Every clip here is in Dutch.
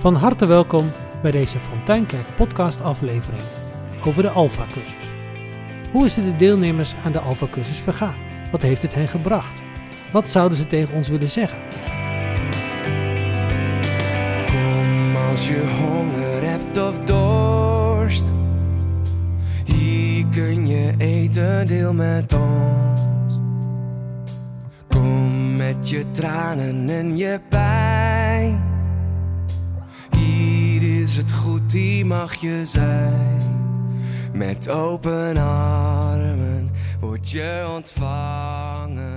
Van harte welkom bij deze Fonteinkerk podcast aflevering over de Alpha cursus. Hoe is het de deelnemers aan de Alpha cursus vergaan? Wat heeft het hen gebracht? Wat zouden ze tegen ons willen zeggen? Kom als je honger hebt of dorst. Hier kun je eten, deel met ons. Met je tranen en je pijn. Hier is het goed, hier mag je zijn. Met open armen word je ontvangen.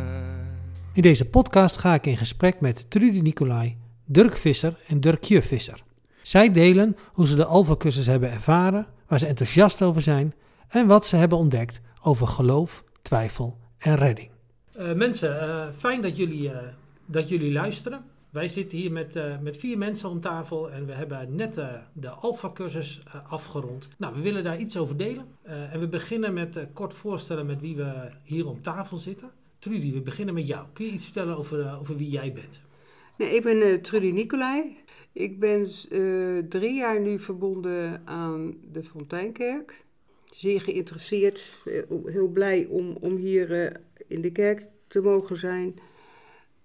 In deze podcast ga ik in gesprek met Trudy Nicolai, Dirk Visser en Dirkje Visser. Zij delen hoe ze de Alpha cursus hebben ervaren, waar ze enthousiast over zijn en wat ze hebben ontdekt over geloof, twijfel en redding. Mensen, eh, fijn dat jullie, eh, dat jullie luisteren. Wij zitten hier met, eh, met vier mensen om tafel en we hebben net de Alpha cursus afgerond. Nou, we willen daar iets over delen. en we beginnen met kort voorstellen met wie we hier om tafel zitten. Trudy, we beginnen met jou. Kun je iets vertellen over, over wie jij bent? Nee, ik ben Trudy Nicolai. Ik ben drie jaar nu verbonden aan de Fonteinkerk. Zeer geïnteresseerd, heel blij om, om hier in de kerk te mogen zijn,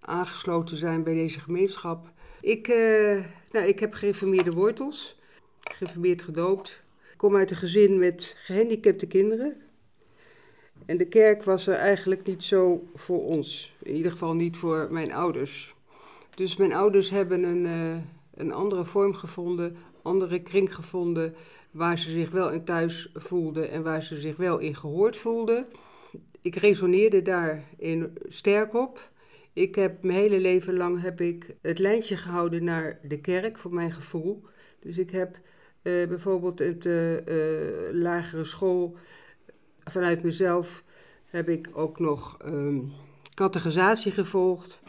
aangesloten zijn bij deze gemeenschap. Ik, uh, nou, ik heb gereformeerde wortels, gereformeerd gedoopt. Ik kom uit een gezin met gehandicapte kinderen. En de kerk was er eigenlijk niet zo voor ons. In ieder geval niet voor mijn ouders. Dus mijn ouders hebben een, uh, een andere vorm gevonden, andere kring gevonden, waar ze zich wel in thuis voelden en waar ze zich wel in gehoord voelden. Ik resoneerde daarin sterk op. Ik heb mijn hele leven lang heb ik het lijntje gehouden naar de kerk, voor mijn gevoel. Dus ik heb uh, bijvoorbeeld op de uh, lagere school, vanuit mezelf, heb ik ook nog um, gevolgd.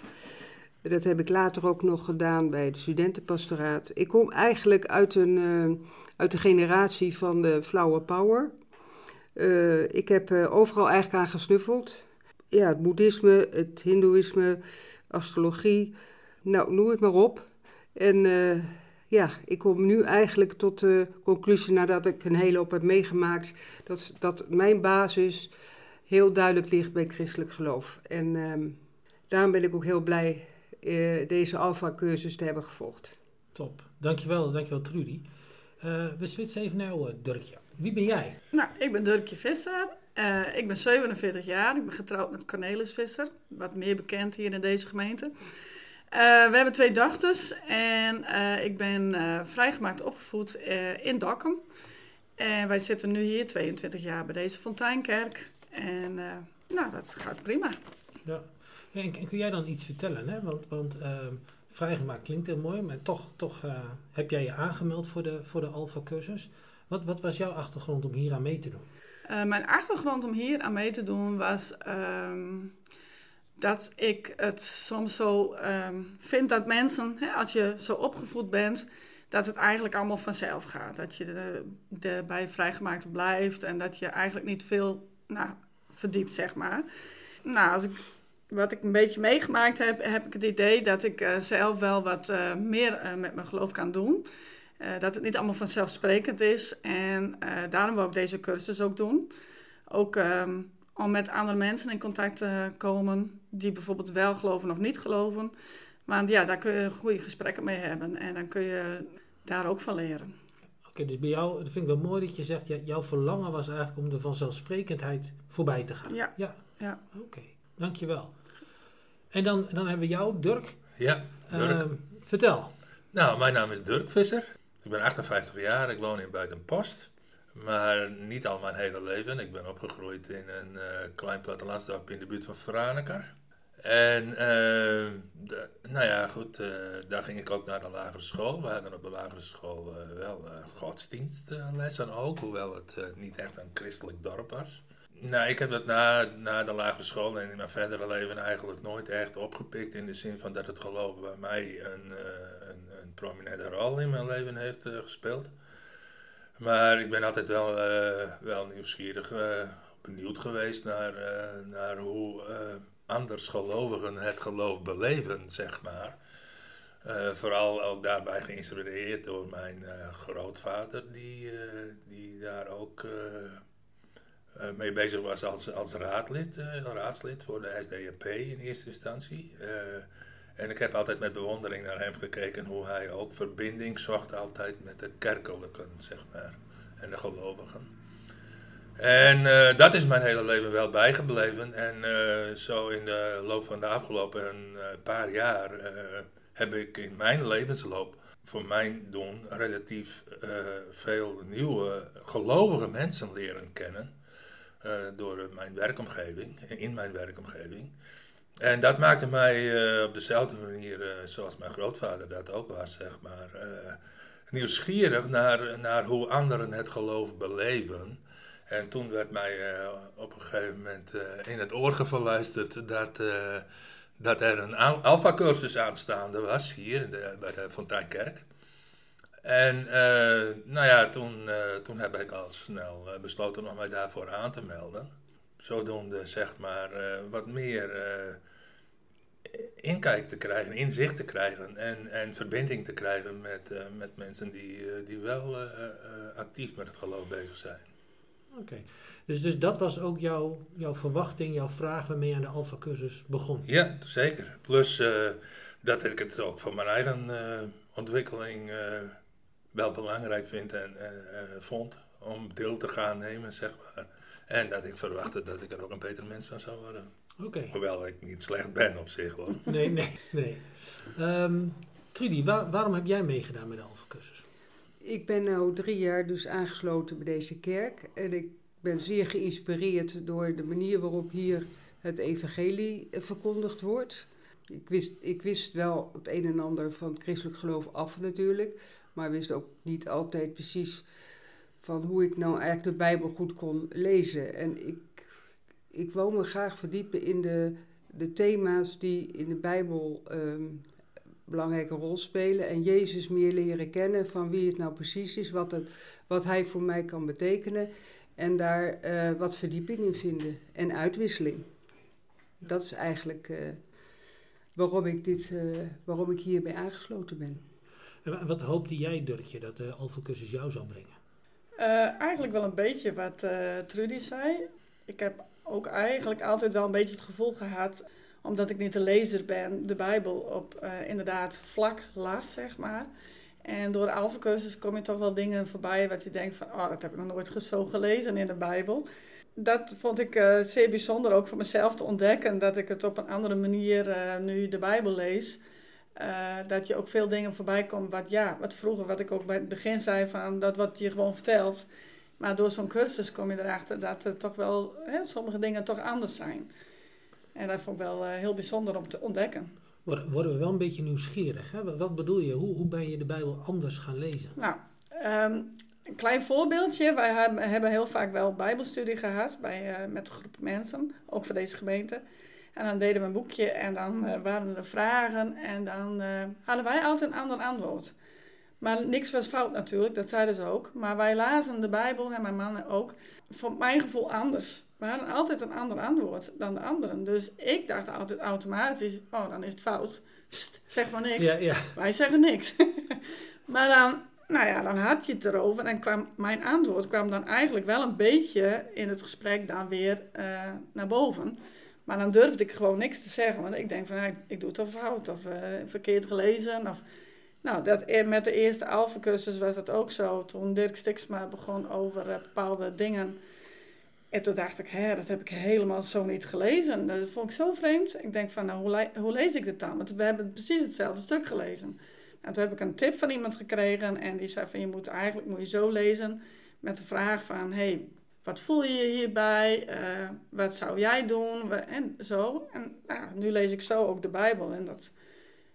Dat heb ik later ook nog gedaan bij de studentenpastoraat. Ik kom eigenlijk uit een, uit de generatie van de flauwe power. Uh, ik heb uh, overal eigenlijk aan gesnuffeld. Ja, het boeddhisme, het hindoeïsme, astrologie, nou, noem het maar op. En uh, ja, ik kom nu eigenlijk tot de conclusie, nadat ik een hele hoop heb meegemaakt, dat, dat mijn basis heel duidelijk ligt bij christelijk geloof. En ehm, daarom ben ik ook heel blij deze Alpha-cursus te hebben gevolgd. Top, dankjewel, dankjewel Trudy. we switchen even naar jou, Dirkje. Wie ben jij? Nou, ik ben Dirkje Visser. Uh, ik ben 47 jaar. Ik ben getrouwd met Cornelis Visser. Wat meer bekend hier in deze gemeente. Uh, we hebben twee dochters. En uh, ik ben vrijgemaakt opgevoed in Dokkum. En wij zitten nu hier 22 jaar bij deze Fonteinkerk. En nou, dat gaat prima. Ja. ja en, kun jij dan iets vertellen? Hè? Want, want ehm, vrijgemaakt klinkt heel mooi. Maar toch, toch heb jij je aangemeld voor de, voor de Alpha-cursus. Wat, wat was jouw achtergrond om hier aan mee te doen? Uh, mijn achtergrond om hier aan mee te doen was um, dat ik het soms zo um, vind dat mensen, hè, als je zo opgevoed bent, dat het eigenlijk allemaal vanzelf gaat. Dat je de, de, bij blijft en dat je eigenlijk niet veel nou, verdiept, zeg maar. Nou, als ik, wat ik een beetje meegemaakt heb, heb ik het idee dat ik uh, zelf wel wat uh, meer met mijn geloof kan doen. Uh, dat het niet allemaal vanzelfsprekend is. En uh, daarom wil ik deze cursus ook doen. Ook um, om met andere mensen in contact te komen die bijvoorbeeld wel geloven of niet geloven. Want ja, daar kun je goede gesprekken mee hebben en dan kun je daar ook van leren. Oké, okay, dus bij jou, dat vind ik wel mooi dat je zegt, ja, jouw verlangen was eigenlijk om de vanzelfsprekendheid voorbij te gaan. Ja. Ja, ja. oké, okay, dankjewel. En dan, dan hebben we jou, Dirk. Ja, Dirk. Uh, vertel. Nou, mijn naam is Dirk Visser. Ik ben 58 jaar, ik woon in Buitenpost. Maar niet al mijn hele leven. Ik ben opgegroeid in een uh, klein plattelandsdorp in de buurt van Franeker. En uh, de, nou ja, goed, uh, daar ging ik ook naar de lagere school. We hadden op de lagere school wel godsdienstlessen ook, hoewel het niet echt een christelijk dorp was. Nou, ik heb dat na, na de lagere school en in mijn verdere leven eigenlijk nooit echt opgepikt. In de zin van dat het geloof bij mij een prominente rol in mijn leven heeft uh, gespeeld. Maar ik ben altijd wel, uh, wel nieuwsgierig uh, benieuwd geweest naar, eh, naar hoe uh, andersgelovigen het geloof beleven, zeg maar. Vooral ook daarbij geïnspireerd door mijn grootvader, die, die daar ook mee bezig was als, als raadlid, raadslid voor de SDAP in eerste instantie. En ik heb altijd met bewondering naar hem gekeken hoe hij ook verbinding zocht altijd met de kerkelijken, zeg maar, en de gelovigen. En uh, dat is mijn hele leven wel bijgebleven. En uh, zo in de loop van de afgelopen uh, paar jaar heb ik in mijn levensloop voor mijn doen relatief veel nieuwe gelovige mensen leren kennen. door mijn werkomgeving, in mijn werkomgeving. En dat maakte mij op dezelfde manier zoals mijn grootvader dat ook was, zeg maar, nieuwsgierig naar, naar hoe anderen het geloof beleven. En toen werd mij op een gegeven moment in het oor geluisterd dat, dat er een alfa-cursus aanstaande was hier in de, bij de Fonteinkerk. En nou ja, toen, toen heb ik al snel besloten om mij daarvoor aan te melden. Zodoende zeg maar wat meer inkijk te krijgen, inzicht te krijgen en, en verbinding te krijgen met, met mensen die, die wel actief met het geloof bezig zijn. Oké, dus, dus dat was ook jouw, jouw verwachting, jouw vraag waarmee je aan de Alpha-cursus begon? Ja, zeker. Plus dat ik het ook voor mijn eigen ontwikkeling wel belangrijk vind en vond om deel te gaan nemen, zeg maar. En dat ik verwachtte dat ik er ook een beter mens van zou worden. Oké. Hoewel ik niet slecht ben op zich hoor. Nee, nee, nee. Um, Trudy, waar, waarom heb jij meegedaan met de Alpha-cursus? Ik ben nu drie jaar dus aangesloten bij deze kerk. En ik ben zeer geïnspireerd door de manier waarop hier het evangelie eh, verkondigd wordt. Ik wist, ik wist wel het een en ander van het christelijk geloof af natuurlijk. Maar wist ook niet altijd precies van hoe ik nou eigenlijk de Bijbel goed kon lezen. En ik, ik wou me graag verdiepen in de, de thema's die in de Bijbel um, belangrijke rol spelen. En Jezus meer leren kennen van wie het nou precies is, wat, het, wat hij voor mij kan betekenen. En daar uh, wat verdieping in vinden en uitwisseling. Dat is eigenlijk uh, waarom, ik dit, uh, waarom ik hierbij aangesloten ben. En wat hoopte jij, Dirkje, dat de Alpha-cursus jou zou brengen? eigenlijk wel een beetje wat Trudy zei. Ik heb ook eigenlijk altijd wel een beetje het gevoel gehad omdat ik niet een lezer ben, de Bijbel op uh, inderdaad vlak las, zeg maar. En door de alfacursus kom je toch wel dingen voorbij wat je denkt van, oh, dat heb ik nog nooit zo gelezen in de Bijbel. Dat vond ik uh, zeer bijzonder ook voor mezelf te ontdekken, dat ik het op een andere manier uh, nu de Bijbel lees. dat je ook veel dingen voorbij komt wat, ja, wat vroeger, wat ik ook bij het begin zei, van dat wat je gewoon vertelt. Maar door zo'n cursus kom je erachter dat er toch wel hè, sommige dingen toch anders zijn. En dat vond ik wel uh, heel bijzonder om te ontdekken. Worden we wel een beetje nieuwsgierig. Hè? Wat bedoel je? Hoe, hoe ben je de Bijbel anders gaan lezen? Nou, um, een klein voorbeeldje. Wij hebben heel vaak wel Bijbelstudie gehad bij, uh, met een groep mensen, ook voor deze gemeente. En dan deden we een boekje en dan uh, waren er vragen en dan hadden wij altijd een ander antwoord. Maar niks was fout natuurlijk, dat zeiden ze ook. Maar wij lazen de Bijbel en mijn man ook, voor mijn gevoel anders. We hadden altijd een ander antwoord dan de anderen. Dus ik dacht altijd automatisch, oh, dan is het fout. zeg maar niks. Ja, ja. Wij zeggen niks. maar dan, nou ja, dan had je het erover en kwam mijn antwoord kwam dan eigenlijk wel een beetje in het gesprek dan weer uh, naar boven. Maar dan durfde ik gewoon niks te zeggen, want ik denk van, nou, ik doe het toch fout of uh, verkeerd gelezen. Of, nou, dat, e-, met de eerste alfacursus was dat ook zo. Toen Dirk Stiksma begon over uh, bepaalde dingen en toen dacht ik, hè, dat heb ik helemaal zo niet gelezen. Dat vond ik zo vreemd. Ik denk van, nou, hoe, lees ik dit dan? Want we hebben precies hetzelfde stuk gelezen. En toen heb ik een tip van iemand gekregen en die zei van, je moet eigenlijk moet je zo lezen met de vraag van, hey, wat voel je hierbij? Uh, wat zou jij doen? En zo. En nou, nu lees ik zo ook de Bijbel en dat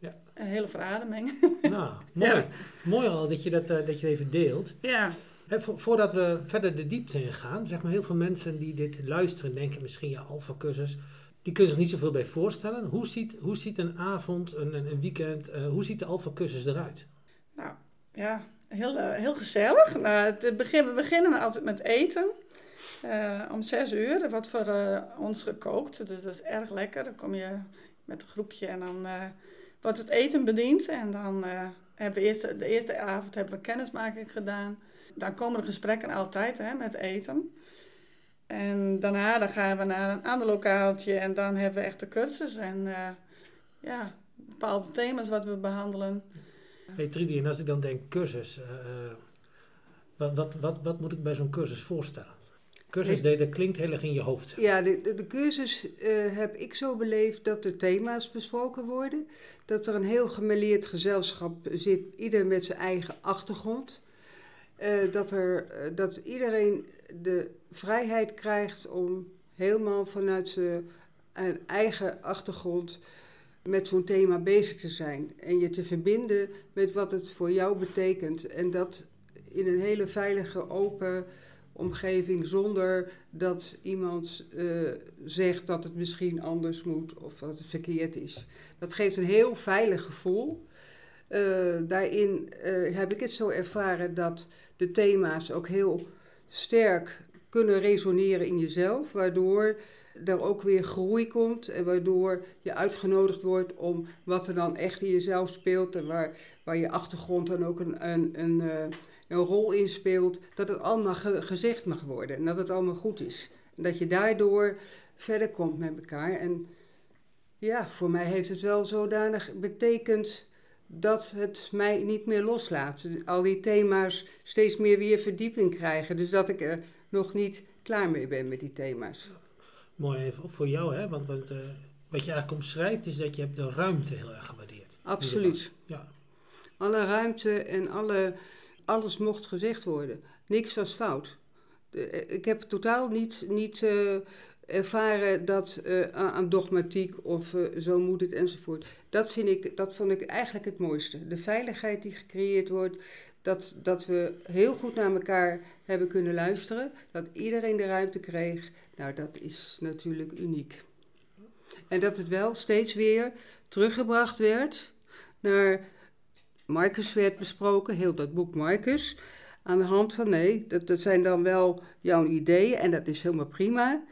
ja. een hele verademing. Nou, mooi. Ja. Mooi al dat je dat, uh, dat je even deelt. Ja voordat we verder de diepte in gaan, zeg maar heel veel mensen die dit luisteren denken misschien ja, alfa-cursus, die kunnen zich niet zoveel bij voorstellen. Hoe ziet, hoe ziet een avond, een, een weekend, uh, hoe ziet de alfa-cursus eruit? Nou, ja, heel, uh, heel gezellig. Nou, het begin, we beginnen altijd met eten. Eh, om zes uur er wordt voor eh, ons gekookt. Dus dat is erg lekker. Dan kom je met een groepje en dan eh, wordt het eten bediend. En dan eh, hebben we eerst, de eerste avond hebben we kennismaking gedaan. Dan komen de gesprekken altijd hè, met eten. En daarna dan gaan we naar een ander lokaaltje en dan hebben we echt de cursus. En eh, ja, bepaalde thema's wat we behandelen. Hey Trudy, en als ik dan denk cursus, eh, wat, wat, wat moet ik bij zo'n cursus voorstellen? Cursus, dat klinkt heel erg in je hoofd. Ja, de, de, de cursus eh, heb ik zo beleefd dat er thema's besproken worden. Dat er een heel gemêleerd gezelschap zit, ieder met zijn eigen achtergrond. Eh, dat, er, eh, dat iedereen de vrijheid krijgt om helemaal vanuit zijn eigen achtergrond met zo'n thema bezig te zijn. En je te verbinden met wat het voor jou betekent. En dat in een hele veilige, open omgeving zonder dat iemand eh, zegt dat het misschien anders moet of dat het verkeerd is. Dat geeft een heel veilig gevoel. Eh, daarin eh, heb ik het zo ervaren dat de thema's ook heel sterk kunnen resoneren in jezelf, waardoor er ook weer groei komt en waardoor je uitgenodigd wordt om wat er dan echt in jezelf speelt en waar, waar je achtergrond dan ook een, een, een, een rol in speelt, dat het allemaal ge- gezegd mag worden en dat het allemaal goed is. En dat je daardoor verder komt met elkaar. En ja, voor mij heeft het wel zodanig betekend dat het mij niet meer loslaat. Al die thema's steeds meer weer verdieping krijgen. Dus dat ik er nog niet klaar mee ben met die thema's. Mooi even voor jou, hè? Want, want eh, wat je eigenlijk omschrijft is dat je hebt de ruimte heel erg gewaardeerd. Absoluut. Ja, Alle ruimte en alle, alles mocht gezegd worden. Niks was fout. Eh, Ik heb totaal niet, niet eh, ervaren dat eh, aan dogmatiek of zo moet het enzovoort. Dat, vind ik, dat vond ik eigenlijk het mooiste. De veiligheid die gecreëerd wordt. Dat, dat we heel goed naar elkaar hebben kunnen luisteren. Dat iedereen de ruimte kreeg. Nou, dat is natuurlijk uniek. En dat het wel steeds weer teruggebracht werd naar Marcus werd besproken, heel dat boek Marcus. Aan de hand van, nee, dat, dat zijn dan wel jouw ideeën en dat is helemaal prima.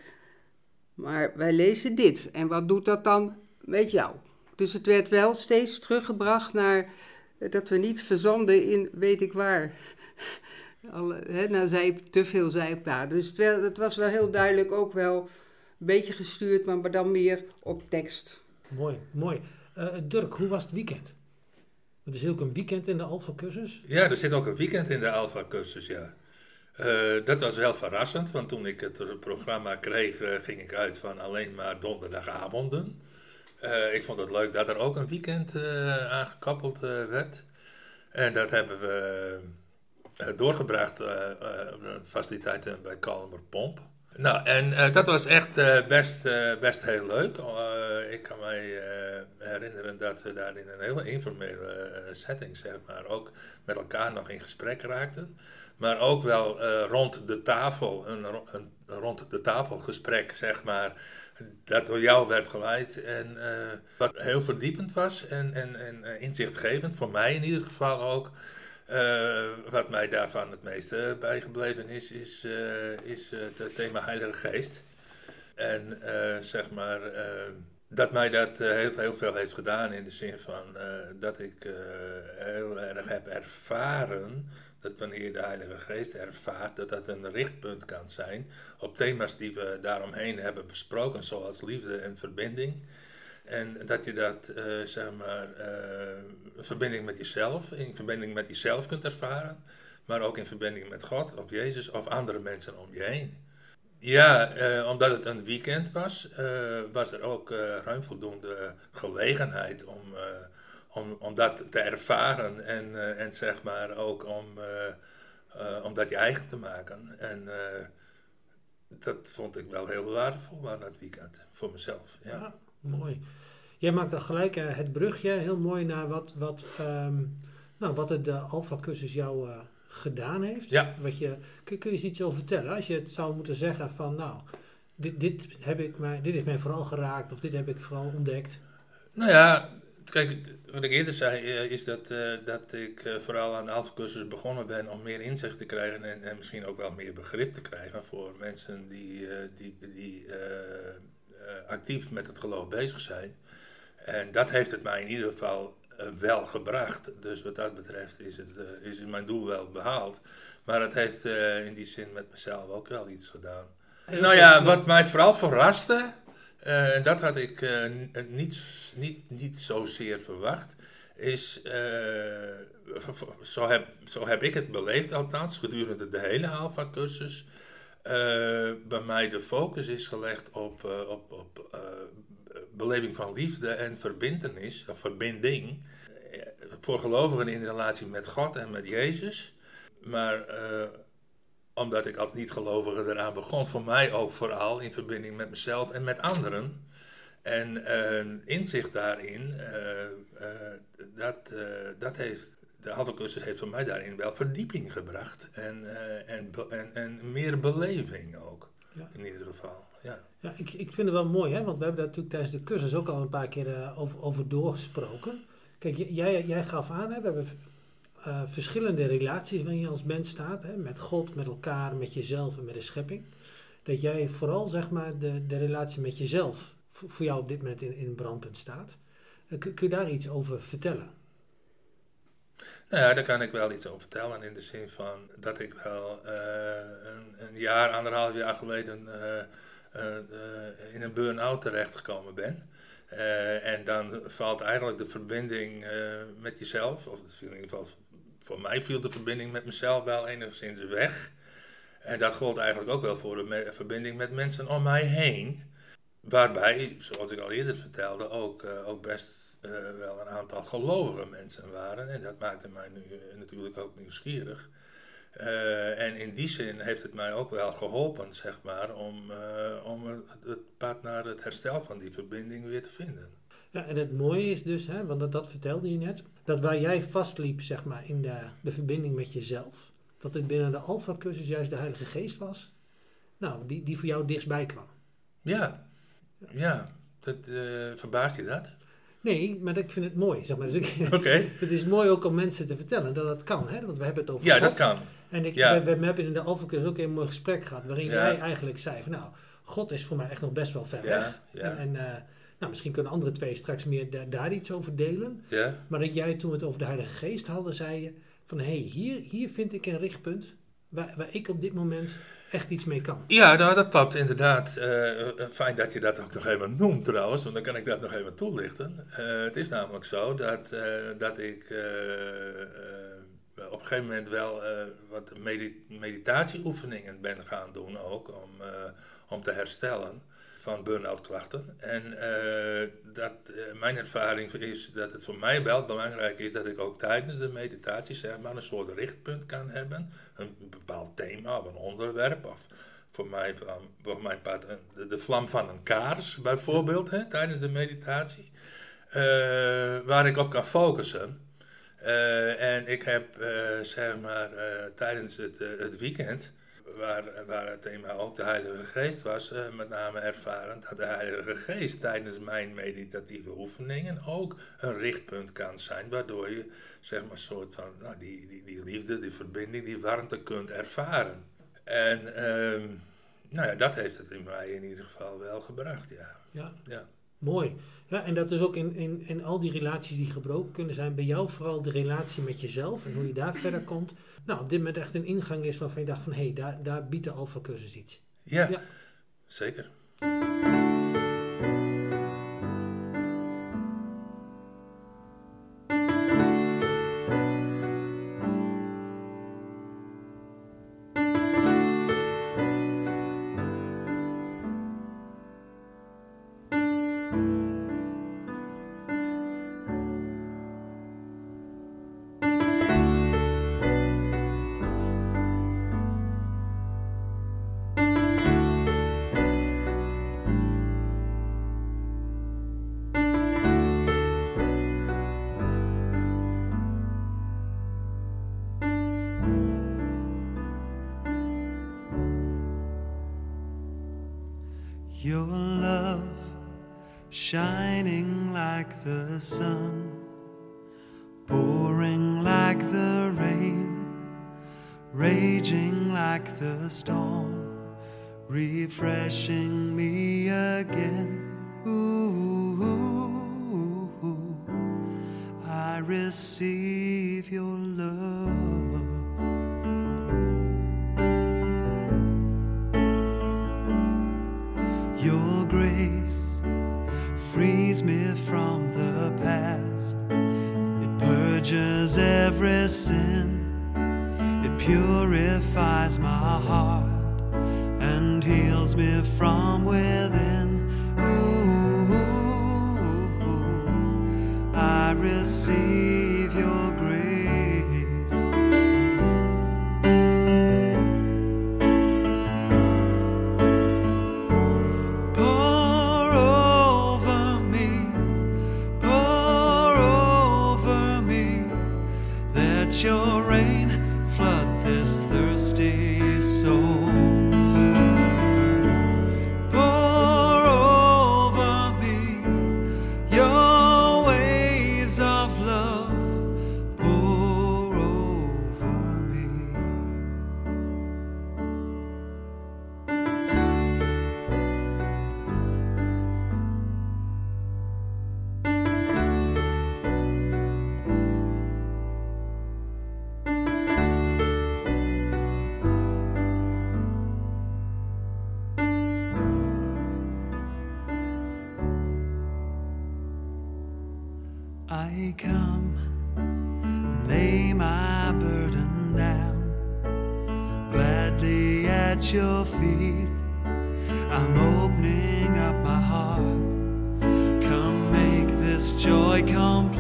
Maar wij lezen dit. En wat doet dat dan met jou? Dus het werd wel steeds teruggebracht naar eh, dat we niet verzanden in weet ik waar. Alle, hè, naar zij, te veel zijpaden. Dus het, wel- het was wel heel duidelijk ook wel een beetje gestuurd, maar dan meer op tekst. mooi, mooi. Eh, Dirk, hoe was het weekend? Het is ook een weekend in de Alpha-cursus. Ja, er zit ook een weekend in de Alpha-cursus, ja. Eh, dat was wel verrassend, want toen ik het programma kreeg, eh, ging ik uit van alleen maar donderdagavonden. Eh, ik vond het leuk dat er ook een weekend aangekoppeld eh, werd. En dat hebben we doorgebracht, faciliteiten bij Kalmer Pomp. Nou, en eh, dat was echt eh, best, eh, best heel leuk. Eh, ik kan mij herinneren dat we daar in een hele informele setting, zeg maar, ook met elkaar nog in gesprek raakten. Maar ook wel rond de tafel, een, een rond de tafel gesprek, zeg maar, dat door jou werd geleid. En wat heel verdiepend was en, en, en inzichtgevend, voor mij in ieder geval ook. Eh, wat mij daarvan het meeste bijgebleven is, is, eh, is eh, het thema Heilige Geest. En zeg maar, dat mij dat heel, heel veel heeft gedaan in de zin van dat ik heel erg heb ervaren dat wanneer de Heilige Geest ervaart, dat dat een richtpunt kan zijn op thema's die we daaromheen hebben besproken, zoals liefde en verbinding. En dat je dat, eh, zeg maar, eh, in verbinding met jezelf, in verbinding met jezelf kunt ervaren, maar ook in verbinding met God of Jezus of andere mensen om je heen. Ja, eh, omdat het een weekend was, eh, was er ook eh, ruim voldoende gelegenheid om, eh, om, om dat te ervaren en, eh, en zeg maar ook om, eh, eh, om dat je eigen te maken. En eh, dat vond ik wel heel waardevol aan dat weekend, voor mezelf. Ja, mooi. Jij maakt dan gelijk eh, het brugje heel mooi naar wat, wat, ehm, nou, wat het de Alpha-cursus jou eh, gedaan heeft. Ja. Wat je, kun, kun je eens iets over vertellen? Als je het zou moeten zeggen van, nou, dit, dit, heb ik mij, dit heeft mij vooral geraakt of dit heb ik vooral ontdekt. Nou ja, Kijk, wat ik eerder zei, eh, is dat, dat ik vooral aan de alfacursus begonnen ben om meer inzicht te krijgen en, en misschien ook wel meer begrip te krijgen voor mensen die, die, die actief met het geloof bezig zijn. En dat heeft het mij in ieder geval eh, wel gebracht. Dus wat dat betreft is, het, eh, is mijn doel wel behaald. Maar het heeft eh, in die zin met mezelf ook wel iets gedaan. Nou ja, wat mij vooral verraste, eh, en dat had ik eh, eh, niet, niet, niet zozeer verwacht, is, eh, zo, heb, zo heb ik het beleefd althans, gedurende de hele Alpha-cursus. eh, bij mij de focus is gelegd op, eh, op, op eh, beleving van liefde en verbindenis, of verbinding. Eh, Voor gelovigen in relatie met God en met Jezus. Maar eh, omdat ik als niet-gelovige eraan begon, voor mij ook vooral in verbinding met mezelf en met anderen. En eh, inzicht daarin, eh, eh, dat, eh, dat heeft, de Alpha-cursus heeft voor mij daarin wel verdieping gebracht. En, eh, en, en, en meer beleving ook, Ja. in ieder geval. Ja. Ja, ik, ik vind het wel mooi, hè? want we hebben daar natuurlijk tijdens de cursus ook al een paar keer eh, over, over doorgesproken. Kijk, jij, jij gaf aan, hè, we hebben eh, verschillende relaties waarin je als mens staat, hè, met God, met elkaar, met jezelf en met de schepping. Dat jij vooral, zeg maar, de, de relatie met jezelf voor, jou op dit moment in, in brandpunt staat. Kun, kun je daar iets over vertellen? Nou ja, daar kan ik wel iets over vertellen in de zin van dat ik wel eh, een, een jaar, anderhalf jaar geleden eh, eh, in een burn-out terechtgekomen ben. En dan valt eigenlijk de verbinding met jezelf, of in ieder geval voor mij viel de verbinding met mezelf wel enigszins weg. En dat gold eigenlijk ook wel voor de verbinding met mensen om mij heen. Waarbij, zoals ik al eerder vertelde, ook, ook best eh, wel een aantal gelovige mensen waren. En dat maakte mij nu eh, natuurlijk ook nieuwsgierig. Eh, en in die zin heeft het mij ook wel geholpen, zeg maar, om, om het, het pad naar het herstel van die verbinding weer te vinden. Ja, en het mooie is dus, hè, want dat, dat vertelde je net, dat waar jij vastliep, zeg maar, in de, de verbinding met jezelf, dat het binnen de Alpha-cursus juist de Heilige Geest was, nou, die, die voor jou dichtstbij kwam. Ja, ja, dat, verbaast je dat? Nee, maar ik vind het mooi, zeg maar. Dus ik, het is mooi ook om mensen te vertellen dat dat kan, hè, want we hebben het over Ja, God. dat kan. En ik, Ja. we, we hebben in de Alpha-cursus ook een mooi gesprek gehad, waarin Ja. jij eigenlijk zei van, nou, God is voor mij echt nog best wel ver weg. Ja, En, en eh, nou, misschien kunnen andere twee straks meer da- daar iets over delen. ja. Maar dat jij toen we het over de Heilige Geest hadden, zei je van hé, hey, hier, hier vind ik een richtpunt waar, ik op dit moment echt iets mee kan. Ja, nou, dat klopt inderdaad. Eh, eh, fijn dat je dat ook nog even noemt trouwens, want dan kan ik dat nog even toelichten. Eh, het is namelijk zo dat, dat ik op een gegeven moment wel wat medi- meditatieoefeningen ben gaan doen ook, om, om te herstellen van burn-out klachten. En eh, dat, eh, mijn ervaring is dat het voor mij wel belangrijk is dat ik ook tijdens de meditatie zeg maar, een soort richtpunt kan hebben. Een bepaald thema of een onderwerp. Of voor mij, um, voor mijn part, de, de vlam van een kaars bijvoorbeeld hè, tijdens de meditatie. eh, waar ik op kan focussen. En ik heb zeg maar tijdens het, het weekend waar, waar het thema ook de Heilige Geest was, eh, met name ervaren dat de Heilige Geest tijdens mijn meditatieve oefeningen ook een richtpunt kan zijn, waardoor je zeg maar een soort van nou, die, die, die liefde, die verbinding, die warmte kunt ervaren. En ehm, nou ja, dat heeft het in mij in ieder geval wel gebracht, ja. Ja, ja. mooi. Ja, en dat is ook in, in, in al die relaties die gebroken kunnen zijn, bij jou vooral de relatie met jezelf en hoe je daar verder komt. Nou, op dit moment echt een ingang is waarvan je dacht van hé, hey, daar, daar biedt de Alpha cursus iets. Ja, Ja. zeker. Your love shining like the sun, pouring like the rain, raging like the storm, refreshing me again. Ooh, I receive your frees me from the past. It purges every sin. It purifies my heart and heals me from within. Ooh, I receive lay my burden down, gladly at your feet. I'm opening up my heart. Come make this joy complete.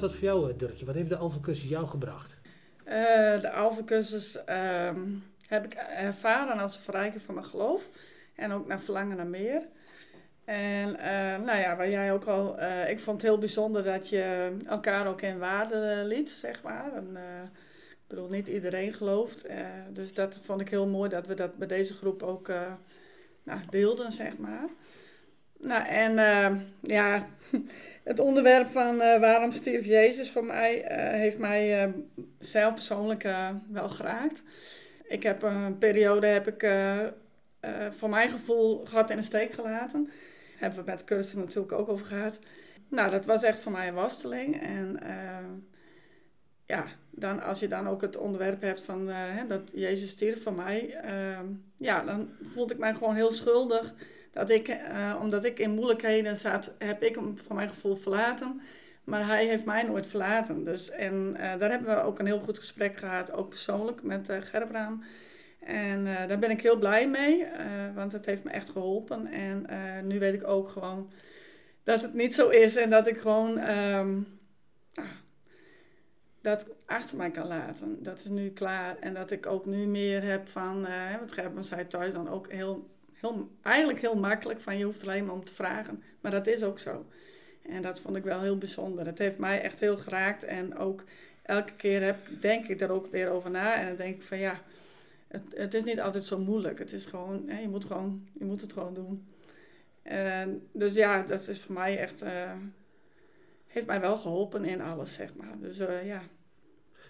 Was dat voor jou, eh, Dirkje? Wat heeft de Alpha-cursus jou gebracht? Eh, de Alpha-cursus ehm, heb ik ervaren als een van mijn geloof. En ook naar verlangen naar meer. En eh, nou ja, waar jij ook al... ik vond het heel bijzonder dat je elkaar ook in waarde liet, zeg maar. Ik bedoel, niet iedereen gelooft. dus dat vond ik heel mooi dat we dat bij deze groep ook nou, deelden, zeg maar. Nou, en ja, het onderwerp van eh, waarom stierf Jezus voor mij, eh, heeft mij eh, zelf persoonlijk wel geraakt. Ik heb een periode, heb ik voor mijn gevoel, gehad in de steek gelaten. Hebben we met cursus natuurlijk ook over gehad. Nou, dat was echt voor mij een worsteling. En ja, dan, als je dan ook het onderwerp hebt van hè, dat Jezus stierf voor mij, ja, dan voelde ik mij gewoon heel schuldig. Dat ik, eh, omdat ik in moeilijkheden zat, heb ik hem voor mijn gevoel verlaten. Maar hij heeft mij nooit verlaten. Dus, en eh, daar hebben we ook een heel goed gesprek gehad, ook persoonlijk met uh, Gerbraam. En eh, daar ben ik heel blij mee, eh, want het heeft me echt geholpen. En eh, nu weet ik ook gewoon dat het niet zo is en dat ik gewoon ehm, ah, dat achter mij kan laten. Dat is nu klaar en dat ik ook nu meer heb van, eh want Gerben zei thuis dan ook heel, heel, eigenlijk heel makkelijk van je hoeft alleen maar om te vragen. Maar dat is ook zo. En dat vond ik wel heel bijzonder. Het heeft mij echt heel geraakt. En ook elke keer heb, denk ik daar ook weer over na. En dan denk ik van ja, het, het is niet altijd zo moeilijk. Het is gewoon, je, moet gewoon je moet het gewoon doen. En dus ja, dat is voor mij echt, eh, heeft mij wel geholpen in alles, zeg maar. Dus eh, ja,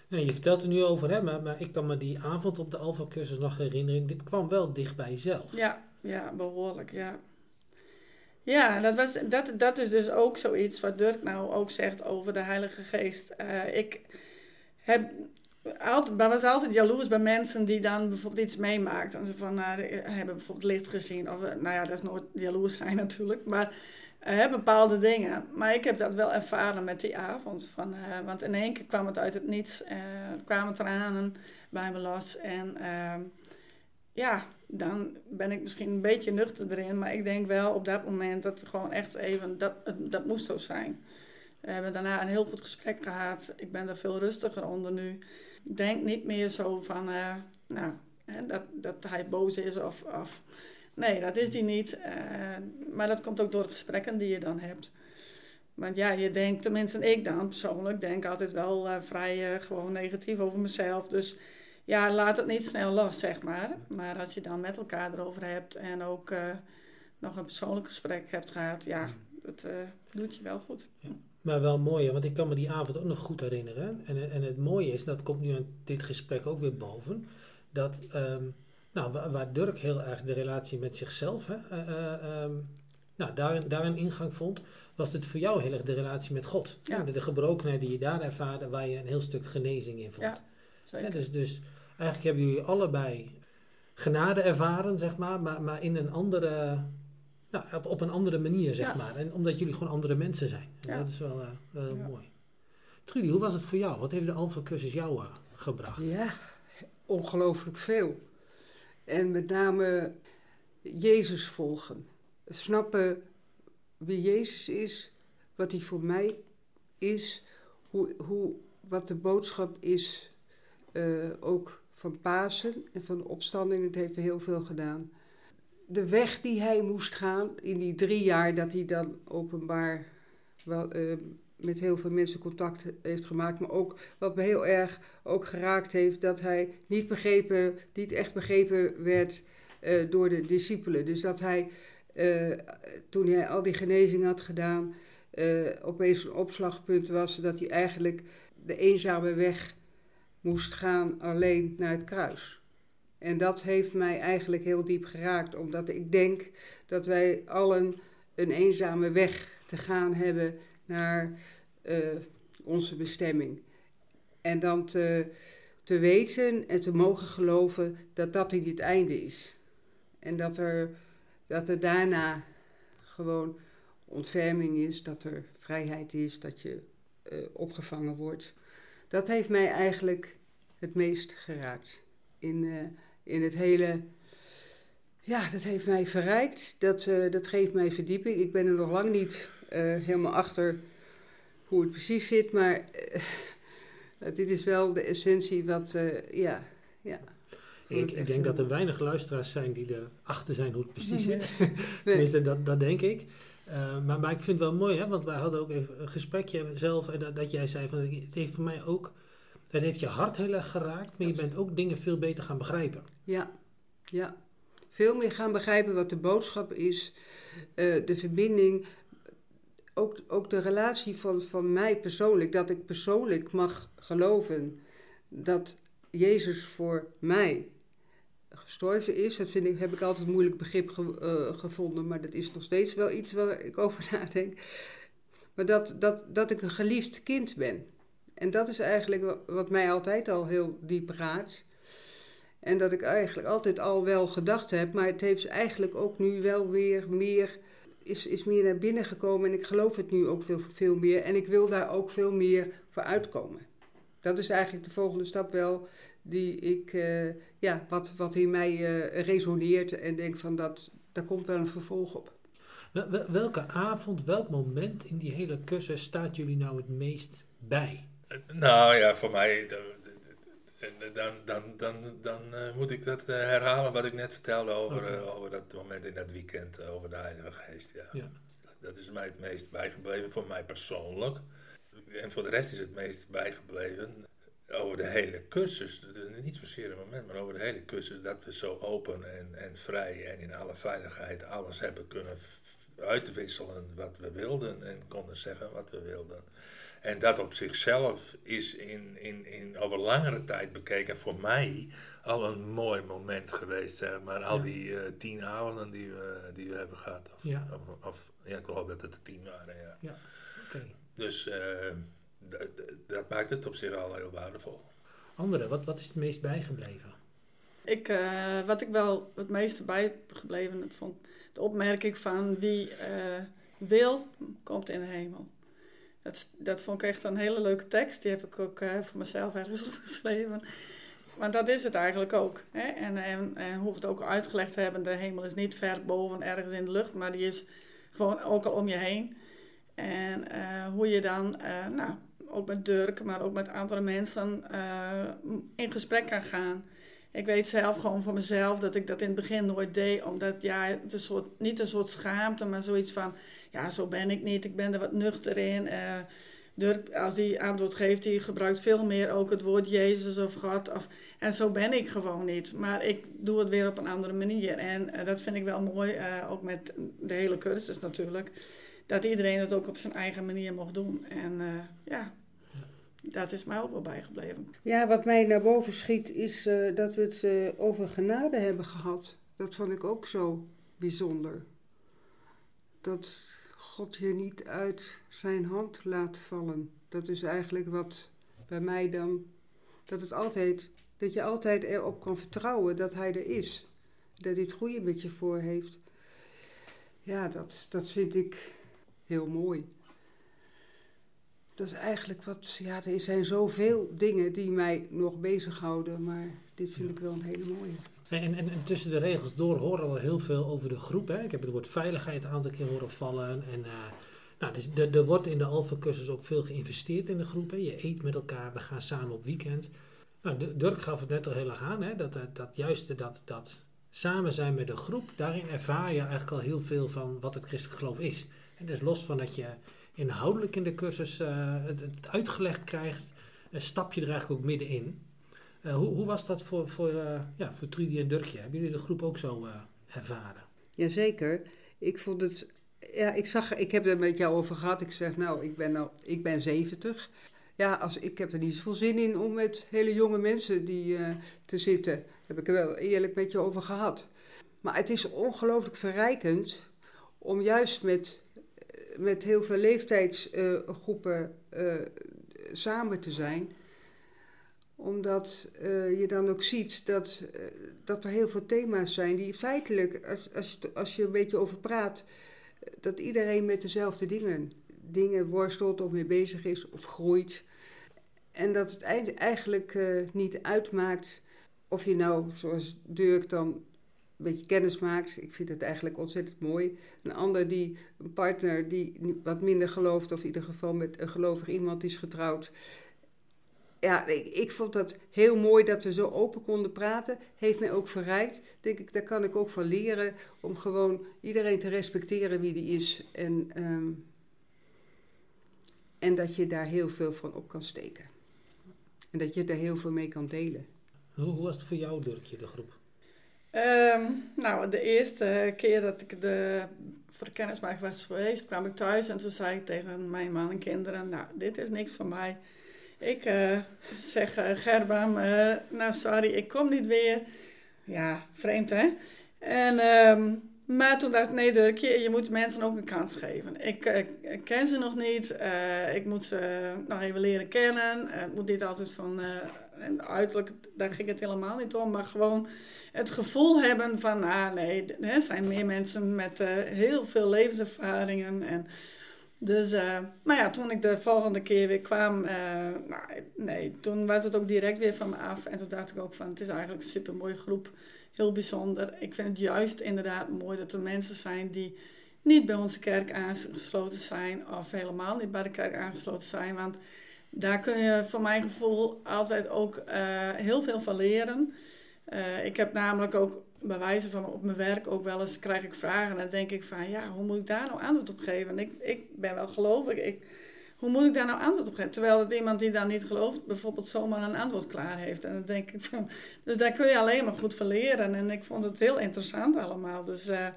Ja, je vertelt er nu over, hè, maar, maar ik kan me die avond op de Alpha-cursus nog herinneren. Dit kwam wel dicht bij jezelf. Ja, ja, behoorlijk, ja. Ja, dat, was, dat, dat is dus ook zoiets wat Dirk nou ook zegt over de Heilige Geest. Eh, ik heb altijd, was altijd jaloers bij mensen die dan bijvoorbeeld iets meemaakt. Van, uh, hebben bijvoorbeeld licht gezien. Of, eh, nou ja, dat is nooit jaloers zijn natuurlijk. Maar bepaalde dingen. Maar ik heb dat wel ervaren met die avond. Van, want in één keer kwam het uit het niets. Kwamen tranen bij me los. En ehm, ja, dan ben ik misschien een beetje nuchter erin. Maar ik denk wel op dat moment dat het gewoon echt even, dat, dat moest zo zijn. We hebben daarna een heel goed gesprek gehad. Ik ben er veel rustiger onder nu. Ik denk niet meer zo van, nou, hè, dat, dat hij boos is of... of Nee, dat is die niet. Uh, maar dat komt ook door de gesprekken die je dan hebt. Want ja, je denkt, tenminste ik dan persoonlijk, denk altijd wel uh, vrij gewoon negatief over mezelf. Dus ja, laat het niet snel los, zeg maar. Maar als je dan met elkaar erover hebt en ook nog een persoonlijk gesprek hebt gehad, ja, dat doet je wel goed. Ja. Maar wel mooi, want ik kan me die avond ook nog goed herinneren. En, en het mooie is, dat komt nu aan dit gesprek ook weer boven, dat... Um, nou, waar, waar Dirk heel erg de relatie met zichzelf, hè, uh, uh, um, nou, daar, daar een ingang vond, was het voor jou heel erg de relatie met God. Ja. De, de gebrokenheid die je daar ervaarde, waar je een heel stuk genezing in vond. Ja, zeker. Ja, dus, dus eigenlijk hebben jullie allebei genade ervaren, zeg maar, maar, maar in een andere, nou, op, op een andere manier, zeg Ja. maar. En omdat jullie gewoon andere mensen zijn. En Ja. Dat is wel, uh, heel Ja. mooi. Trudy, hoe was het voor jou? Wat heeft de Alpha-cursus jou uh, gebracht? Ja, ongelooflijk veel. En met name Jezus volgen. Snappen wie Jezus is, wat hij voor mij is, hoe, hoe, wat de boodschap is, uh, ook van Pasen en van de opstanding. Het heeft heel veel gedaan. De weg die hij moest gaan in die drie jaar dat hij dan openbaar wel, uh, met heel veel mensen contact heeft gemaakt. Maar ook wat me heel erg ook geraakt heeft, dat hij niet begrepen, niet echt begrepen werd uh, door de discipelen. Dus dat hij, uh, toen hij al die genezing had gedaan, opeens een opslagpunt was dat hij eigenlijk de eenzame weg moest gaan alleen naar het kruis. En dat heeft mij eigenlijk heel diep geraakt, omdat ik denk dat wij allen een eenzame weg te gaan hebben naar uh, onze bestemming. En dan te, te weten en te mogen geloven dat dat niet het einde is. En dat er, dat er daarna gewoon ontferming is, dat er vrijheid is, dat je uh, opgevangen wordt. Dat heeft mij eigenlijk het meest geraakt. In, uh, in het hele. Ja, dat heeft mij verrijkt. Dat, uh, dat geeft mij verdieping. Ik ben er nog lang niet helemaal achter hoe het precies zit, maar dit is wel de essentie wat. ja, ja. Ik, ik denk dat er weinig luisteraars zijn die erachter zijn hoe het precies zit. Nee. Tenminste, dat, dat denk ik. Uh, maar, maar ik vind het wel mooi, hè, want wij hadden ook even een gesprekje zelf. En dat, dat jij zei van het heeft voor mij ook. Het heeft je hart heel erg geraakt, maar je bent ook dingen veel beter gaan begrijpen. Ja, ja. Veel meer gaan begrijpen wat de boodschap is, uh, de verbinding. Ook, ook de relatie van, van mij persoonlijk, dat ik persoonlijk mag geloven dat Jezus voor mij gestorven is. Dat vind ik, heb ik altijd moeilijk begrip ge, uh, gevonden, maar dat is nog steeds wel iets waar ik over nadenk. Maar dat, dat, dat ik een geliefd kind ben. En dat is eigenlijk wat mij altijd al heel diep raakt. En dat ik eigenlijk altijd al wel gedacht heb, maar het heeft eigenlijk ook nu wel weer meer, is, is meer naar binnen gekomen. En ik geloof het nu ook veel, veel meer. En ik wil daar ook veel meer voor uitkomen. Dat is eigenlijk de volgende stap wel die ik, uh, ja, wat, wat in mij uh, resoneert en denk van dat, daar komt wel een vervolg op. Wel, welke avond, welk moment in die hele cursus staat jullie nou het meest bij? Nou ja, voor mij, dan, dan, dan, dan uh, moet ik dat uh, herhalen wat ik net vertelde over, okay. uh, over dat moment in dat weekend, over de Heilige Geest. Ja. ja. Dat is mij het meest bijgebleven, voor mij persoonlijk. En voor de rest is het meest bijgebleven over de hele cursus. Dat is niet zozeer een moment, maar over de hele cursus. Dat we zo open en, en vrij en in alle veiligheid alles hebben kunnen uitwisselen wat we wilden. En konden zeggen wat we wilden. En dat op zichzelf is in, in, in over langere tijd bekeken voor mij al een mooi moment geweest. Zeg maar. Al Ja. die eh, tien avonden die we, die we hebben gehad. Of, Ja. of, of- ja, ik geloof dat het er tien waren. Ja. Oké. Dus eh, dat maakt het op zich al heel waardevol. Andere, wat, wat is het meest bijgebleven? Ik, eh, wat ik wel het meeste bijgebleven vond, de opmerking van wie eh, wil, komt in de hemel. Dat, dat vond ik echt een hele leuke tekst. Die heb ik ook eh, voor mezelf ergens opgeschreven. Maar dat is het eigenlijk ook. Hè? En, en, en hoe we het ook uitgelegd hebben, de hemel is niet ver boven ergens in de lucht, maar die is gewoon ook al om je heen. En eh, hoe je dan, eh, nou, ook met Dirk, maar ook met andere mensen eh, in gesprek kan gaan. Ik weet zelf gewoon van mezelf dat ik dat in het begin nooit deed, omdat ja, het een soort, niet een soort schaamte, maar zoiets van, ja, zo ben ik niet, ik ben er wat nuchter in. Eh, Dirk, als hij antwoord geeft, die gebruikt veel meer ook het woord Jezus of God. Of, en zo ben ik gewoon niet. Maar ik doe het weer op een andere manier. En eh, dat vind ik wel mooi, ook met de hele cursus natuurlijk. Dat iedereen het ook op zijn eigen manier mocht doen. En ja, dat is mij ook wel bijgebleven. Ja, wat mij naar boven schiet is eh, dat we het eh, over genade hebben gehad. Dat vond ik ook zo bijzonder. Dat God je niet uit zijn hand laat vallen. Dat is eigenlijk wat bij mij dan. Dat, het altijd, dat je altijd erop kan vertrouwen dat hij er is. Dat hij het goede met je voor heeft. Ja, dat, dat vind ik heel mooi. Dat is eigenlijk wat, ja, er zijn zoveel dingen die mij nog bezighouden, maar dit vind ik wel een hele mooie. En, en, en tussen de regels door horen we heel veel over de groep. Hè? Ik heb het woord veiligheid een aantal keer horen vallen. En, eh, nou, dus er, er wordt in de Alpha-cursus ook veel geïnvesteerd in de groep. Hè? Je eet met elkaar, we gaan samen op weekend. Nou, Dirk gaf het net al heel erg aan. Hè? Dat, dat, dat juist dat, dat samen zijn met de groep, daarin ervaar je eigenlijk al heel veel van wat het christelijk geloof is. En dus los van dat je inhoudelijk in de cursus eh, het, het uitgelegd krijgt, stap je er eigenlijk ook middenin. Eh, hoe, hoe was dat voor, voor, eh, ja, voor Trudy en Dirkje? Hebben jullie de groep ook zo eh, ervaren? Jazeker. Ik vond het. Ja, ik zag, ik heb er met jou over gehad. Ik zeg, nou, ik ben, nou, ik ben 70. Ja, als, ik heb er niet zoveel zin in om met hele jonge mensen die, te zitten. Heb ik er wel eerlijk met je over gehad. Maar het is ongelooflijk verrijkend om juist met, met heel veel leeftijdsgroepen eh, samen te zijn omdat eh, je dan ook ziet dat, eh, dat er heel veel thema's zijn die feitelijk, als, als, als je een beetje over praat, dat iedereen met dezelfde dingen, dingen worstelt of mee bezig is of groeit. En dat het eigenlijk niet uitmaakt of je nou, zoals Dirk dan, een beetje kennis maakt. Ik vind het eigenlijk ontzettend mooi. Een ander die, een partner die wat minder gelooft, of in ieder geval met een gelovig iemand is getrouwd ja, ik, vond dat heel mooi dat we zo open konden praten. Heeft mij ook verrijkt. Denk ik, daar kan ik ook van leren. Om gewoon iedereen te respecteren wie die is. En, ehm, en dat je daar heel veel van op kan steken. En dat je er heel veel mee kan delen. Hoe, was het voor jou, Dirkje, de groep? Ehm, nou, de eerste keer dat ik de, kennismaking was geweest, kwam ik thuis en toen zei ik tegen mijn man en kinderen, nou, dit is niks voor mij. Ik eh, zeg, uh, nou sorry, ik kom niet weer. Ja, vreemd hè? En, ehm, maar toen dacht ik, nee Dirkje, je moet mensen ook een kans geven. Ik, ken ze nog niet, ik moet ze nog even leren kennen. Het moet niet altijd van, en uiterlijk, daar ging het helemaal niet om, maar gewoon het gevoel hebben van, ah nee, er zijn meer mensen met uh, heel veel levenservaringen. En dus, uh, maar ja, toen ik de volgende keer weer kwam, uh, nou, nee, toen was het ook direct weer van me af. En toen dacht ik ook van, het is eigenlijk een super mooie groep, heel bijzonder. Ik vind het juist inderdaad mooi dat er mensen zijn die niet bij onze kerk aangesloten zijn, of helemaal niet bij de kerk aangesloten zijn. Want daar kun je voor mijn gevoel altijd ook uh, heel veel van leren. Eh, ik heb namelijk ook bij wijze van op mijn werk ook wel eens krijg ik vragen en dan denk ik van ja, hoe moet ik daar nou antwoord op geven? En ik, ik ben wel gelovig, ik, hoe moet ik daar nou antwoord op geven? Terwijl het iemand die dan niet gelooft bijvoorbeeld zomaar een antwoord klaar heeft. En dan denk ik van, dus daar kun je alleen maar goed van leren. En ik vond het heel interessant allemaal. Dus eh,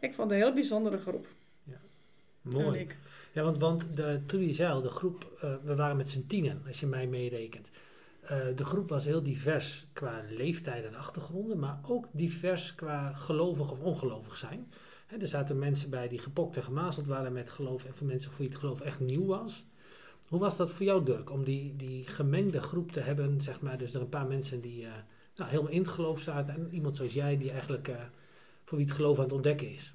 ik vond het een heel bijzondere groep. Mooi. Uniek. Ja, want, want de, Trudy de groep, eh, we waren met z'n tienen, als je mij meerekent. Eh, de groep was heel divers qua leeftijd en achtergronden, maar ook divers qua gelovig of ongelovig zijn. Hè, er zaten mensen bij die gepokt en gemazeld waren met geloof en voor mensen voor wie het geloof echt nieuw was. Hoe was dat voor jou, Dirk, om die, die gemengde groep te hebben, zeg maar, dus er een paar mensen die eh, nou, helemaal in het geloof zaten en iemand zoals jij die eigenlijk voor wie het geloof aan het ontdekken is?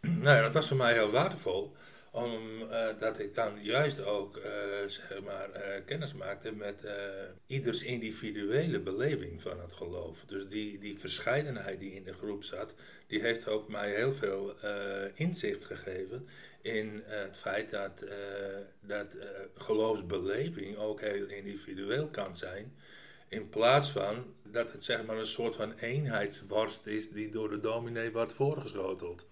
Nou ja, dat was voor mij heel waardevol. Omdat ik dan juist ook eh, zeg maar, eh, kennis maakte met eh, ieders individuele beleving van het geloof. Dus die, die verscheidenheid die in de groep zat, die heeft ook mij heel veel eh, inzicht gegeven in het feit dat, eh, dat eh, geloofsbeleving ook heel individueel kan zijn. In plaats van dat het zeg maar een soort van eenheidsworst is die door de dominee wordt voorgeschoteld.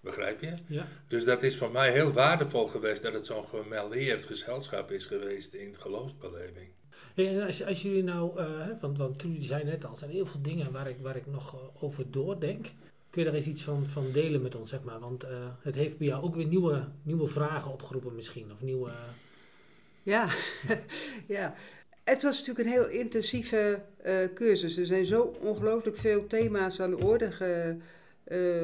Begrijp je? Ja. Dus dat is voor mij heel waardevol geweest dat het zo'n gemeldeerd gezelschap is geweest in geloofsbeleving. Ja, en als, als jullie nou, eh, hè, want, want Trudy zei net al, er zijn heel veel dingen waar ik, waar ik nog eh, over doordenk. Kun je daar eens iets van, van delen met ons, zeg maar? Want eh, het heeft bij jou ook weer nieuwe, nieuwe vragen opgeroepen misschien, of nieuwe... Ja, ja. Het was natuurlijk een heel intensieve eh, cursus. Er zijn zo ongelooflijk veel thema's aan de orde ge- eh,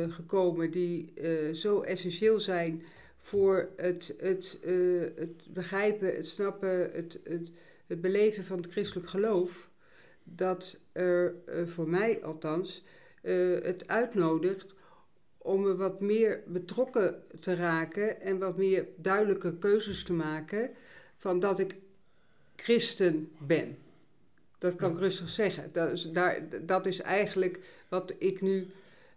gekomen die eh, zo essentieel zijn voor het, het, eh, het begrijpen, het snappen, het, het, het beleven van het christelijk geloof. Dat er eh, voor mij althans eh, het uitnodigt om er wat meer betrokken te raken en wat meer duidelijke keuzes te maken van dat ik christen ben. Dat kan ik rustig zeggen. Dat is, daar, dat is eigenlijk wat ik nu eh,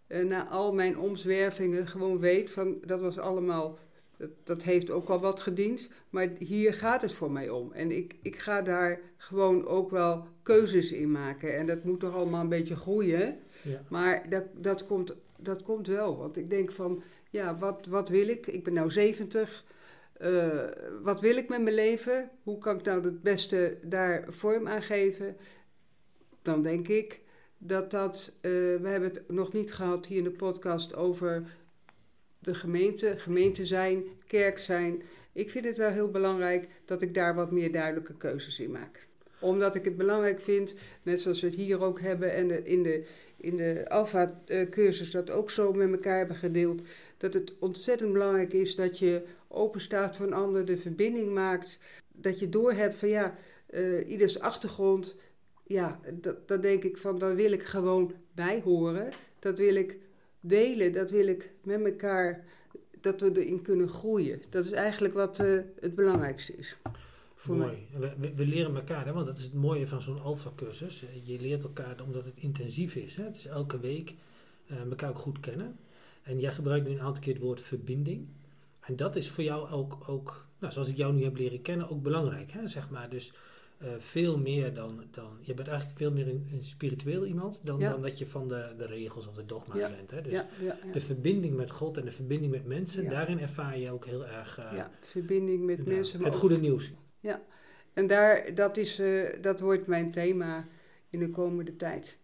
na al mijn omzwervingen gewoon weet van dat was allemaal, dat, dat heeft ook wel wat gediend, maar hier gaat het voor mij om. En ik, ik ga daar gewoon ook wel keuzes in maken en dat moet toch allemaal een beetje groeien. Ja. Maar dat, dat, komt, dat komt wel, want ik denk van, ja, wat, wat wil ik? Ik ben nou 70. Eh, wat wil ik met mijn leven? Hoe kan ik nou het beste daar vorm aan geven? Dan denk ik dat dat. eh, we hebben het nog niet gehad hier in de podcast over de gemeente, gemeente zijn, kerk zijn. Ik vind het wel heel belangrijk dat ik daar wat meer duidelijke keuzes in maak. Omdat ik het belangrijk vind, net zoals we het hier ook hebben en in de, in de Alpha-cursus dat ook zo met elkaar hebben gedeeld, dat het ontzettend belangrijk is dat je open staat voor een ander, de verbinding maakt, dat je doorhebt van ja, eh, ieders achtergrond, ja, dat, dat denk ik van, daar wil ik gewoon bij horen. Dat wil ik delen, dat wil ik met elkaar, dat we erin kunnen groeien. Dat is eigenlijk wat eh, het belangrijkste is. Voor mij. Mooi. En We, leren elkaar, hè, want dat is het mooie van zo'n alfa-cursus. Je leert elkaar omdat het intensief is. Hè. Het is elke week eh, elkaar ook goed kennen. En jij gebruikt nu een aantal keer het woord verbinding. En dat is voor jou ook, ook nou, zoals ik jou nu heb leren kennen, ook belangrijk. Hè, zeg maar. Dus eh, veel meer dan, dan... Je bent eigenlijk veel meer een, een spiritueel iemand dan, Ja. dan dat je van de, de regels of de dogma's Ja. bent. Hè. Dus ja, ja, ja. de verbinding met God en de verbinding met mensen, Ja. daarin ervaar je ook heel erg eh, ja, verbinding met nou, mensen. maar het goede nieuws. En daar, dat, is, eh, dat wordt mijn thema in de komende tijd.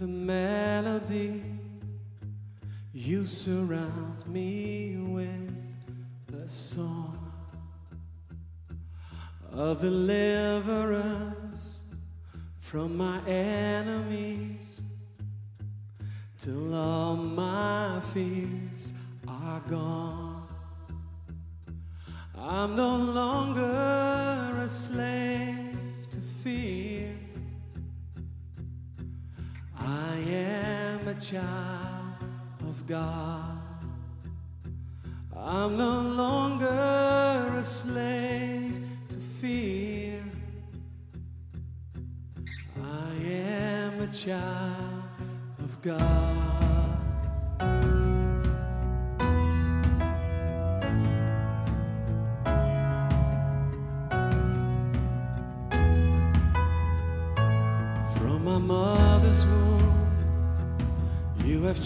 A melody. You surround me with a song of the deliverance from my enemies till all my fears are gone. I'm no longer child of God. I'm no longer a slave to fear. I am a child of God.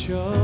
joy.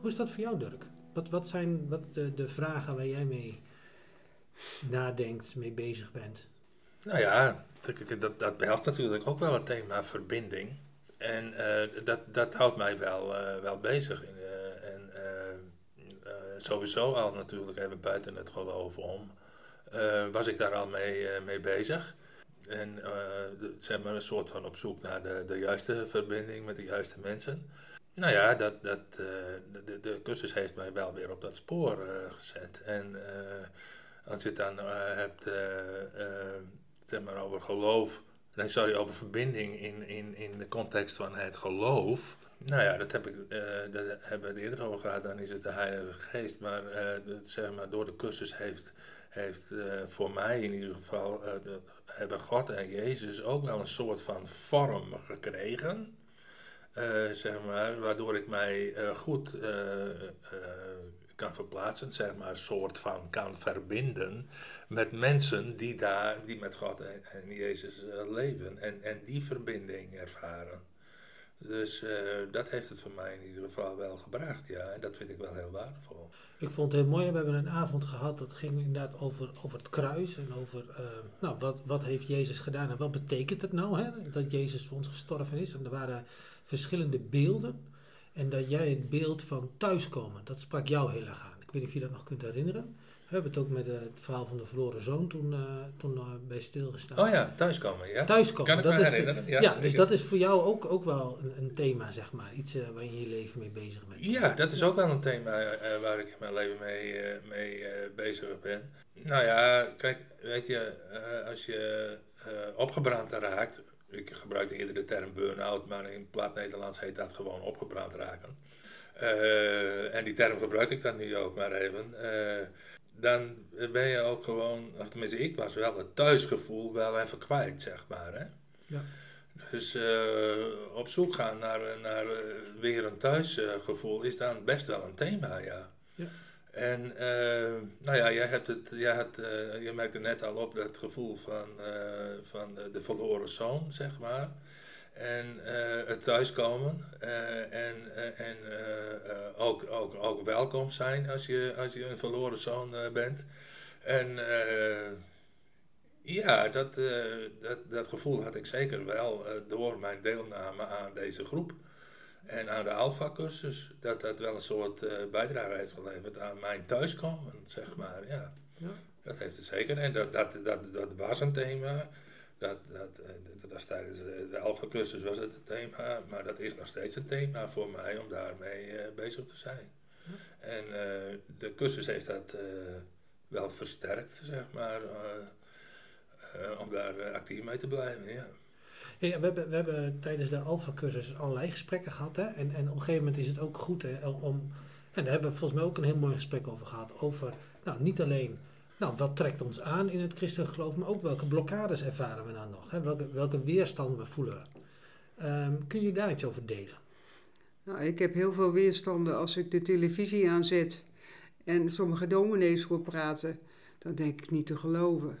Hoe is dat voor jou, Dirk? Wat, wat zijn wat de, de vragen waar jij mee nadenkt, mee bezig bent? Nou ja, dat, dat behelst natuurlijk ook wel het thema verbinding. En eh, dat, dat houdt mij wel, eh, wel bezig. In, eh, en sowieso al natuurlijk even buiten het geloof om, was ik daar al mee, mee bezig. En zeg maar een soort van op zoek naar de, de juiste verbinding met de juiste mensen. Nou ja, dat, dat, eh, de, de, cursus heeft mij wel weer op dat spoor eh, gezet. En eh, als je het dan hebt maar over geloof, nee, sorry, over verbinding in, in, in de context van het geloof. Nou ja, dat, heb ik, dat hebben we het eerder over gehad, dan is het de Heilige Geest. Maar, dat, zeg maar door de cursus heeft, heeft voor mij in ieder geval, de, hebben God en Jezus ook wel een soort van vorm gekregen eh, zeg maar, waardoor ik mij eh, goed eh, kan verplaatsen, zeg maar, soort van kan verbinden met mensen die daar, die met God en, Jezus leven en, en die verbinding ervaren. Dus dat heeft het voor mij in ieder geval wel gebracht, ja, en dat vind ik wel heel waardevol. Ik vond het heel mooi. We hebben een avond gehad. Dat ging inderdaad over, over het kruis. En over nou, wat, wat heeft Jezus gedaan. En wat betekent het nou hè, dat Jezus voor ons gestorven is. En er waren verschillende beelden. En dat jij het beeld van thuiskomen. Dat sprak jou heel erg aan. Ik weet niet of je dat nog kunt herinneren. We hebben het ook met het verhaal van de verloren zoon toen, eh, toen eh, bij stilgestaan. Oh ja, thuiskomen, ja. Thuiskomen. Kan ik dat me is- herinneren, ja, Ja, dus dat is voor jou ook, ook wel een, een thema, zeg maar. Iets eh, waar je in je leven mee bezig bent. Ja, dat is ook wel een thema waar ik in mijn leven mee, mee bezig ben. Nou ja, kijk, weet je, als je opgebrand raakt, ik gebruikte eerder de term burn-out, maar in plat Nederlands heet dat gewoon opgebrand raken. Eh, en die term gebruik ik dan nu ook maar even. Eh, dan ben je ook gewoon, of tenminste ik was wel het thuisgevoel wel even kwijt, zeg maar. Hè? Ja. Dus eh, op zoek gaan naar, naar weer een thuisgevoel is dan best wel een thema, ja. Ja. En eh, nou ja, jij hebt het, jij had, eh, je merkte net al op dat gevoel van, eh, van de, verloren zoon, zeg maar. En het thuiskomen en, en ook, ook, ook welkom zijn als je, als je een verloren zoon bent. En ja, dat, dat, dat gevoel had ik zeker wel door mijn deelname aan deze groep. En aan de Alpha-cursus, dat dat wel een soort eh, bijdrage heeft geleverd aan mijn thuiskomen, zeg maar. Ja, Ja. dat heeft het zeker. En dat, dat, dat, dat was een thema. Dat, dat, eh, dat was tijdens de de Alpha-cursus was het een thema, maar dat is nog steeds een thema voor mij om daarmee eh, bezig te zijn. En eh, de cursus heeft dat eh, wel versterkt, zeg maar, eh, eh, om daar eh, actief mee te blijven, ja. We, hebben, we hebben tijdens de Alpha-cursus allerlei gesprekken gehad. Hè? En, en op een gegeven moment is het ook goed hè, om... En daar hebben we volgens mij ook een heel mooi gesprek over gehad. Over, nou, niet alleen... Nou, wat trekt ons aan in het christelijk geloof, maar ook welke blokkades ervaren we nou nog? Hè? Welke, welke we voelen. Ehm, kun je daar iets over delen? Nou, ik heb heel veel weerstanden als ik de televisie aanzet en sommige dominees hoor praten. Dan denk ik niet te geloven.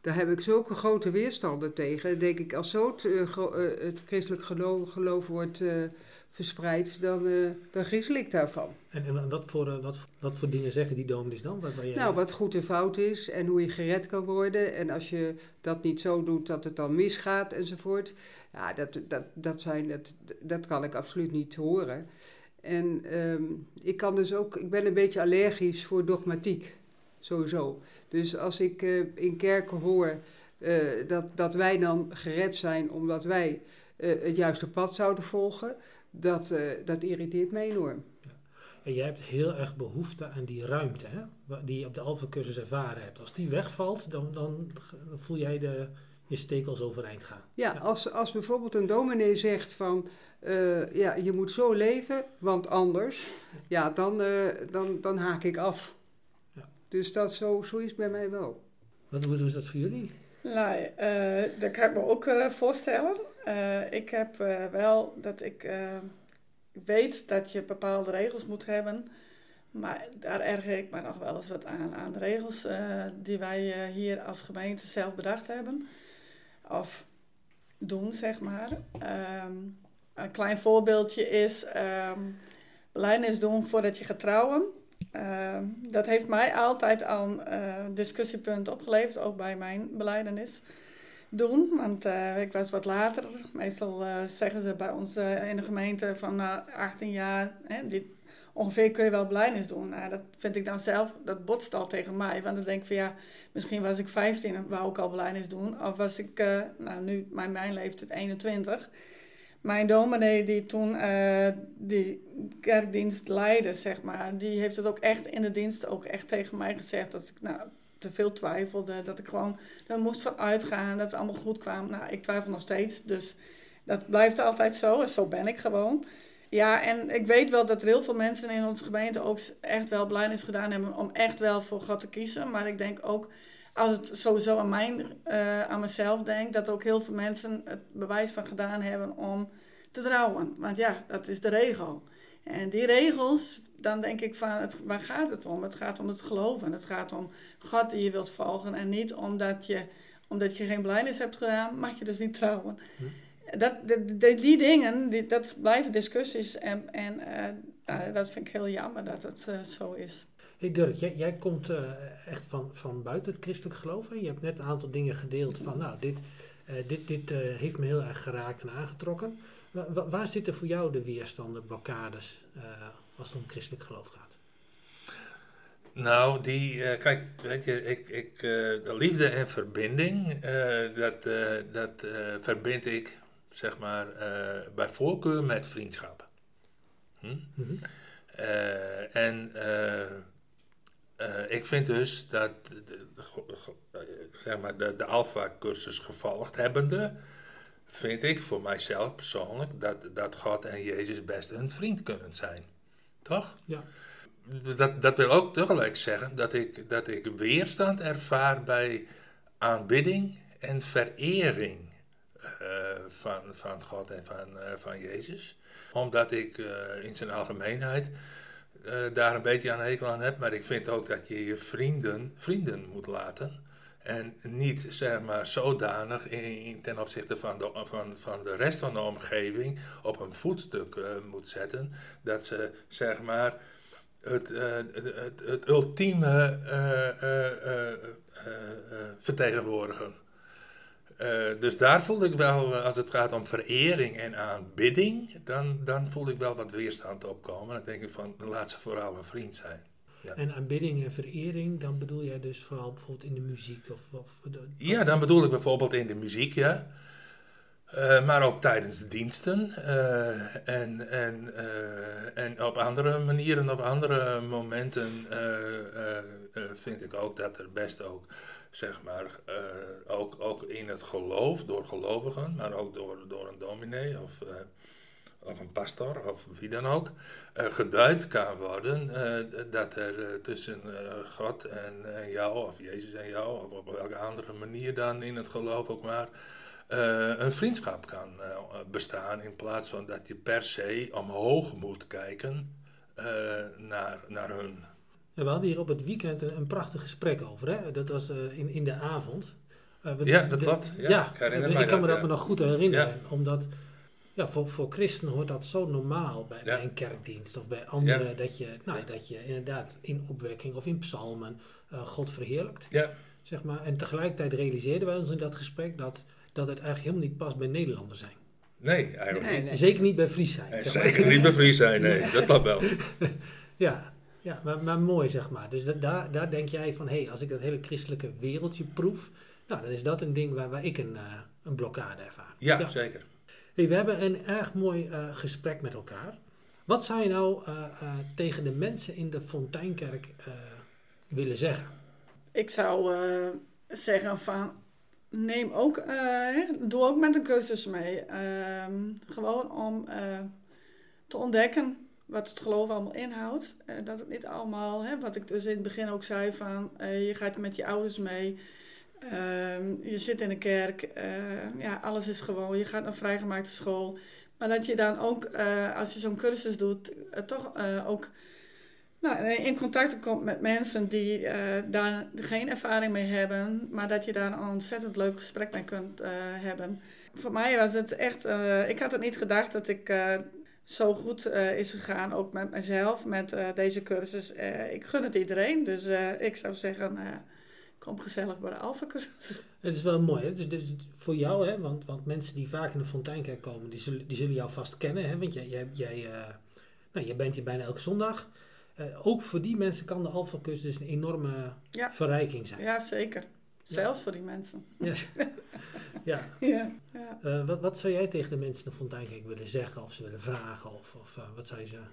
Daar heb ik zulke grote weerstanden tegen. Dan denk ik, als zo het, eh, eh, het christelijk geloof, geloof wordt eh, verspreid, dan, eh, dan griezel ik daarvan. En, en wat, voor, wat, wat voor dingen zeggen die dominees dan? Wat, jij- Nou, wat goed en fout is en hoe je gered kan worden. En als je dat niet zo doet dat het dan misgaat enzovoort. Ja, dat, dat, dat, zijn, dat, dat kan ik absoluut niet horen. En ehm, ik kan dus ook, ik ben een beetje allergisch voor dogmatiek, sowieso. Dus als ik eh, in kerken hoor eh, dat, dat wij dan gered zijn omdat wij eh, het juiste pad zouden volgen, dat, dat irriteert me enorm. En jij hebt heel erg behoefte aan die ruimte, hè? die je op de Alpha-cursus ervaren hebt. Als die wegvalt, dan, dan voel jij de, je stekels overeind gaan. Ja, Ja. Als, als bijvoorbeeld een dominee zegt van, ja, je moet zo leven, want anders, ja, dan, dan, dan haak ik af. Dus dat zo, zo is bij mij wel. Wat, hoe is dat voor jullie? Nou, eh, dat kan ik me ook eh, voorstellen. Eh, ik heb eh, wel dat ik eh, weet dat je bepaalde regels moet hebben. Maar daar erger ik me nog wel eens wat aan. Aan de regels eh, die wij eh, hier als gemeente zelf bedacht hebben. Of doen, zeg maar. Ehm, een klein voorbeeldje is ehm belijdenis doen voordat je gaat trouwen. Ehm, dat heeft mij altijd al een eh, discussiepunt opgeleverd, ook bij mijn beleidenis doen. Want eh, ik was wat later. Meestal eh, zeggen ze bij ons in de gemeente van na 18 jaar, hè, dit, ongeveer kun je wel beleidenis doen. Nou, dat vind ik dan zelf, dat botst al tegen mij. Want dan denk ik van ja, misschien was ik 15 en wou ik al beleidenis doen. Of was ik, nou nu, mijn, mijn leeftijd 21. Mijn dominee die toen eh, die kerkdienst leidde, zeg maar, die heeft het ook echt in de dienst ook echt tegen mij gezegd dat ik, nou, te veel twijfelde. Dat ik gewoon er moest van uitgaan dat het allemaal goed kwam. Nou, ik twijfel nog steeds, dus dat blijft altijd zo. En zo ben ik gewoon. Ja, en ik weet wel dat er heel veel mensen in onze gemeente ook echt wel blijnis gedaan hebben om echt wel voor God te kiezen. Maar ik denk ook, als het sowieso aan, mijn, eh, aan mezelf denk, dat ook heel veel mensen het bewijs van gedaan hebben om te trouwen. Want ja, dat is de regel. En die regels, dan denk ik van, het, waar gaat het om? Het gaat om het geloven. Het gaat om God die je wilt volgen. En niet omdat je, omdat je geen blijnis hebt gedaan, mag je dus niet trouwen. Dat, de- de- die dingen, die, dat blijven discussies. En, en eh, nou, dat vind ik heel jammer dat het eh, zo is. Hey Dirk, jij, jij komt eh, echt van, van buiten het christelijk geloof. Hè? Je hebt net een aantal dingen gedeeld van, nou, dit, eh, dit, dit eh, heeft me heel erg geraakt en aangetrokken. Wa- wa- waar zitten voor jou de weerstanden, blokkades, als het om christelijk geloof gaat? Nou, die, kijk, weet je, ik, ik, de liefde en verbinding, dat, dat verbind ik, zeg maar, bij voorkeur met vriendschap. Hm? Mhm. En eh, ik vind dus dat, de, eh, zeg maar, de, de Alpha-cursus gevolgd hebbende, vind ik voor mijzelf persoonlijk dat, dat God en Jezus best een vriend kunnen zijn. Toch? Ja. Dat, dat wil ook tegelijk zeggen dat ik, dat ik weerstand ervaar bij aanbidding en verering eh, van, van God en van, van Jezus. Omdat ik in zijn algemeenheid eh, daar een beetje aan hekel aan heb. Maar ik vind ook dat je je vrienden vrienden moet laten. En niet zeg maar zodanig in, ten opzichte van de, van, van de rest van de omgeving op een voetstuk eh, moet zetten. Dat ze zeg maar het, eh, het, het, ultieme vertegenwoordigen. Eh, dus daar voel ik wel, eh, als het gaat om verering en aanbidding, dan, dan voel ik wel wat weerstand opkomen. Dan denk ik van, laat ze vooral een vriend zijn. En aanbidding en verering, dan bedoel jij dus vooral bijvoorbeeld in de muziek of... of de- Ja, dan bedoel ik bijvoorbeeld in de muziek, ja. Eh, maar ook tijdens de diensten. en, en, en op andere manieren, op andere momenten vind ik ook dat er best ook, zeg maar, eh, ook, ook in het geloof, door gelovigen, maar ook door, door een dominee of, eh, of een pastor of wie dan ook, eh, geduid kan worden dat er tussen God en, en jou, of Jezus en jou, of op welke andere manier dan in het geloof ook maar, een vriendschap kan bestaan in plaats van dat je per se omhoog moet kijken naar, naar hun. Ja, we hadden hier op het weekend een, een prachtig gesprek over. Hè? Dat was eh, in, in de avond. Eh, we- Ja, dat de- klopt. Ja, Ja, ik kan me dat, ja. me nog goed herinneren. Ja. Omdat ja, voor, voor christenen hoort dat zo normaal bij, Ja. bij een kerkdienst of bij anderen. Dat, je, nou, dat je inderdaad in opwekking of in psalmen eh, God verheerlijkt. Ja, Zeg maar. En tegelijkertijd realiseerden wij ons in dat gesprek dat, dat het eigenlijk helemaal niet past bij Nederlanders zijn. nee, eigenlijk Nee, niet. nee. Zeker niet bij Fries zijn. En maar. zeker niet bevries zijn, nee, dat klopt wel. Ja, ja maar, maar mooi zeg maar. Dus da- daar, daar denk jij van, hé, hey, als ik dat hele christelijke wereldje proef, nou, dan is dat een ding waar, waar ik een, eh, een blokkade ervaar. Ja, zeker. Hey, we hebben een erg mooi eh, gesprek met elkaar. Wat zou je nou eh, eh, tegen de mensen in de Fonteinkerk eh, willen zeggen? Ik zou eh, zeggen van, neem ook, eh, hè, doe ook met een cursus mee. Ehm, gewoon om eh, te ontdekken wat het geloof allemaal inhoudt. Dat het niet allemaal, hè, wat ik dus in het begin ook zei van, eh, je gaat met je ouders mee. Ehm, je zit in de kerk, eh, ja, alles is gewoon, je gaat naar vrijgemaakte school. Maar dat je dan ook, eh, als je zo'n cursus doet, eh, toch ook nou, in contact komt met mensen die daar geen ervaring mee hebben, maar dat je daar een ontzettend leuk gesprek mee kunt hebben. Voor mij was het echt, ik had het niet gedacht dat ik zo goed eh, is gegaan, ook met mezelf, met eh, deze cursus. Eh, ik gun het iedereen, dus ik zou zeggen, kom gezellig bij de Alpha cursus. Het is wel mooi, hè? Dus, dus voor jou, hè? Want, want mensen die vaak in de Fonteinkerk komen, die zullen, die zullen jou vast kennen. Hè? Want jij, jij, jij, nou, jij bent hier bijna elke zondag. Ook voor die mensen kan de Alpha-cursus dus een enorme Ja. verrijking zijn. Ja, zeker. Zelfs voor die mensen. Ja. ja. Ja, ja. Eh, wat, wat zou jij tegen de mensen in de Fonteinkerk willen zeggen of ze willen vragen? Of, of eh, wat zou je zeggen?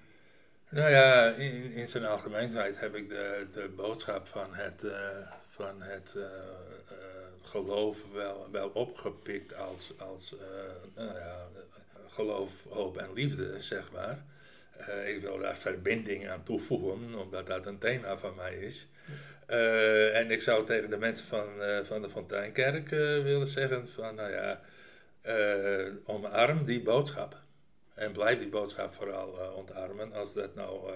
Nou ja, in, in zijn algemeenheid heb ik de, de boodschap van het, eh, van het eh, eh, geloof wel, wel opgepikt als, als eh, nou ja, geloof, hoop en liefde, zeg maar. Eh, ik wil daar verbinding aan toevoegen, omdat dat een thema van mij is. Eh, en ik zou tegen de mensen van, eh, van de Fonteinkerk eh, willen zeggen van, nou ja, omarm die boodschap. En blijf die boodschap vooral ontarmen. Als dat nou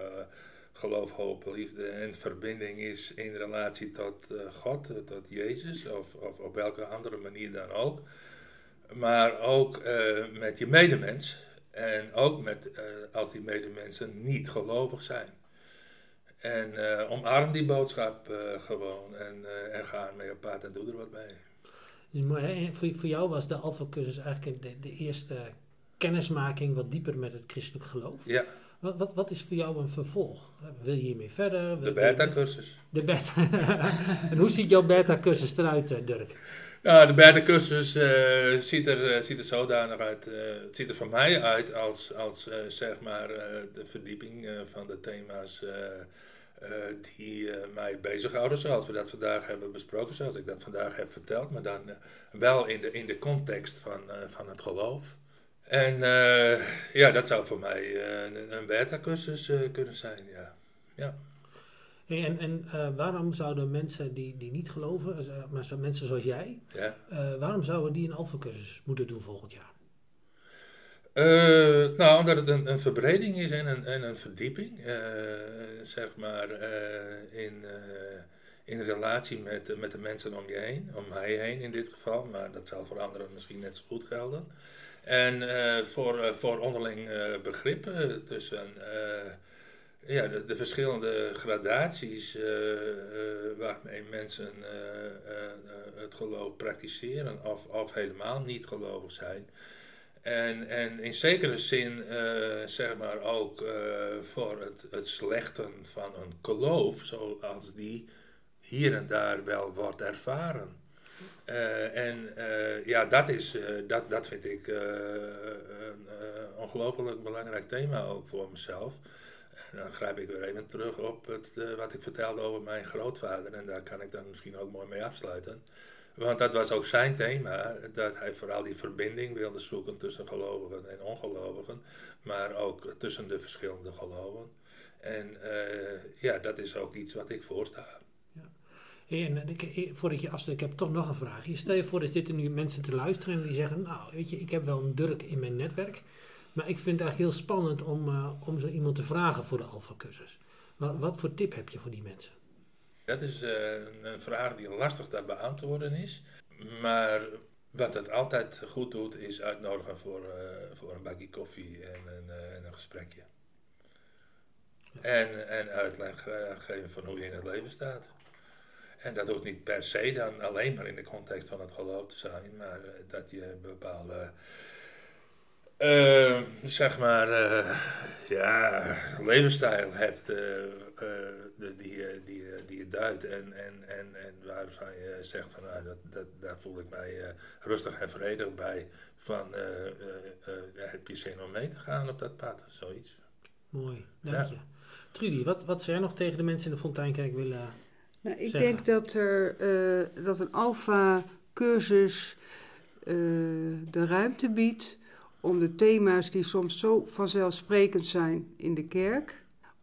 geloof, hoop, liefde en verbinding is in relatie tot God, tot Jezus, of, of op welke andere manier dan ook. Maar ook met je medemens. En ook met, als die medemensen niet gelovig zijn. En eh, omarm die boodschap eh, gewoon en, eh, en ga ermee op pad en doe er wat mee. Dus mooi, voor, voor jou was de Alpha-cursus eigenlijk de, de eerste kennismaking wat dieper met het christelijk geloof. Ja, Wat, wat, wat is voor jou een vervolg? Wil je hiermee verder? de beta-cursus. De beta. en hoe ziet jouw beta-cursus eruit, Dirk? Nou, de beta-cursus ziet, er, ziet er zodanig uit. het ziet er voor mij uit als, als zeg maar de verdieping van de thema's eh, die eh, mij bezighouden, zoals we dat vandaag hebben besproken, zoals ik dat vandaag heb verteld, maar dan eh, wel in de, in de context van, van het geloof. En ja, dat zou voor mij een, een beta-cursus kunnen zijn, ja. ja. Hey, en en waarom zouden mensen die, die niet geloven, maar mensen zoals jij, ja. waarom zouden die een Alpha-cursus moeten doen volgend jaar? Eh, nou, omdat het een, een verbreding is en een, en een verdieping, eh, zeg maar, eh, in, in relatie met, met de mensen om je heen, om mij heen in dit geval, maar dat zal voor anderen misschien net zo goed gelden. En voor, voor onderling begrippen tussen ja, de, de verschillende gradaties waarmee mensen het geloof praktiseren of, of helemaal niet gelovig zijn. En, en in zekere zin, eh, zeg maar ook eh, voor het, het slechten van een geloof, zoals die hier en daar wel wordt ervaren. Eh, en ja, dat, is, dat, dat vind ik een ongelooflijk belangrijk thema ook voor mezelf. En dan grijp ik weer even terug op het, wat ik vertelde over mijn grootvader. En daar kan ik dan misschien ook mooi mee afsluiten. Want dat was ook zijn thema, dat hij vooral die verbinding wilde zoeken tussen gelovigen en ongelovigen, maar ook tussen de verschillende geloven. En eh, ja, dat is ook iets wat ik voorsta. Hey, en eh, ik, ik- voordat je afsluit, ik heb toch nog een vraag. Je Stel je voor, er zitten nu mensen te luisteren en die zeggen, nou, weet je, ik heb wel een Dirk in mijn netwerk, maar ik vind het eigenlijk heel spannend om, eh, om zo iemand te vragen voor de Alpha-cursus. Wat, wat voor tip heb je voor die mensen? Dat is eh, een, vraag die lastig te beantwoorden is, maar wat het altijd goed doet, is uitnodigen voor, eh, voor een bakje koffie en een, eh, en een gesprekje. En, en uitleg geven van hoe je in het leven staat. En dat hoeft niet per se dan alleen maar in de context van het geloof te zijn, maar dat je bepaalde, zeg maar, eh, ja, levensstijl hebt eh, de- die, je- die, je- die je duidt en, en, en, en waarvan je zegt van, nou, dat, dat, daar voel ik mij eh, rustig en vredig bij. Van, eh, eh, eh, heb je zin om mee te gaan op dat pad? Zoiets. Mooi, dank Ja. je. Trudy, wat, wat zou jij nog tegen de mensen in de Fonteinkerk willen... Nou, ik Zeggen. denk dat, er, eh, dat een alfa-cursus eh, de ruimte biedt om de thema's die soms zo vanzelfsprekend zijn in de kerk,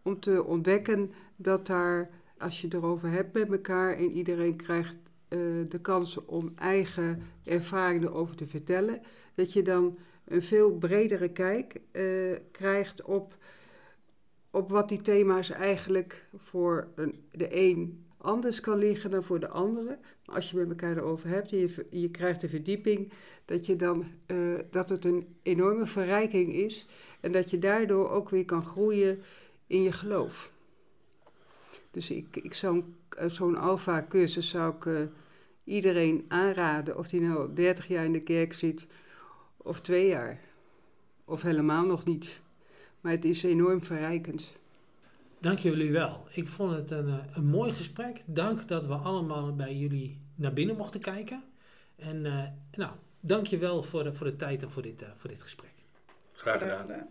om te ontdekken dat daar, als je erover hebt met elkaar en iedereen krijgt eh, de kans om eigen ervaringen erover te vertellen, dat je dan een veel bredere kijk eh, krijgt op, op wat die thema's eigenlijk voor een, de een anders kan liggen dan voor de andere. Maar als je met elkaar erover hebt en je, je krijgt de verdieping, dat, je dan, eh, dat het een enorme verrijking is en dat je daardoor ook weer kan groeien in je geloof. Dus ik, ik zou een- eh, zo'n alfa-cursus zou ik eh, iedereen aanraden, of die nou 30 jaar in de kerk zit of twee jaar. Of helemaal nog niet. Maar het is enorm verrijkend. Dank jullie wel. Ik vond het een, eh, een mooi gesprek. Dank dat we allemaal bij jullie naar binnen mochten kijken. En eh, nou, dank je wel voor de, voor de tijd en voor dit, eh, voor dit gesprek. Graag Graag gedaan.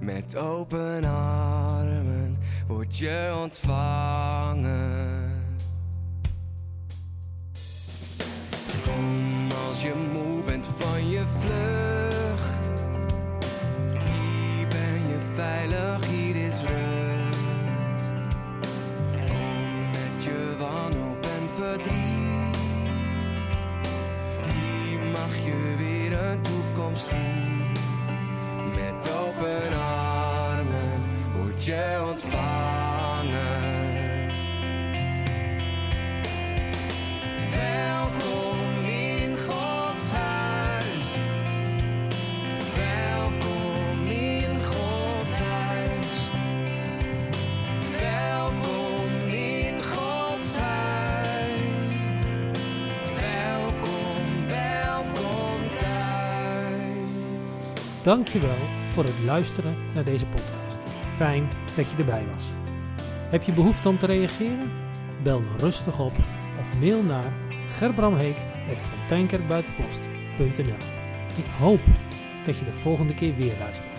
Met open armen word je ontvangen. Dankjewel voor het luisteren naar deze podcast. Fijn dat je erbij was. Heb je behoefte om te reageren? Bel me rustig op of mail naar gerbramheek.fonteinkerkbuitenpost.nl Ik hoop dat je de volgende keer weer luistert.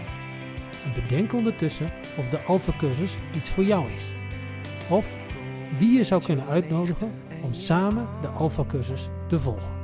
En bedenk ondertussen of de Alpha-cursus iets voor jou is. Of wie je zou kunnen uitnodigen om samen de Alpha-cursus te volgen.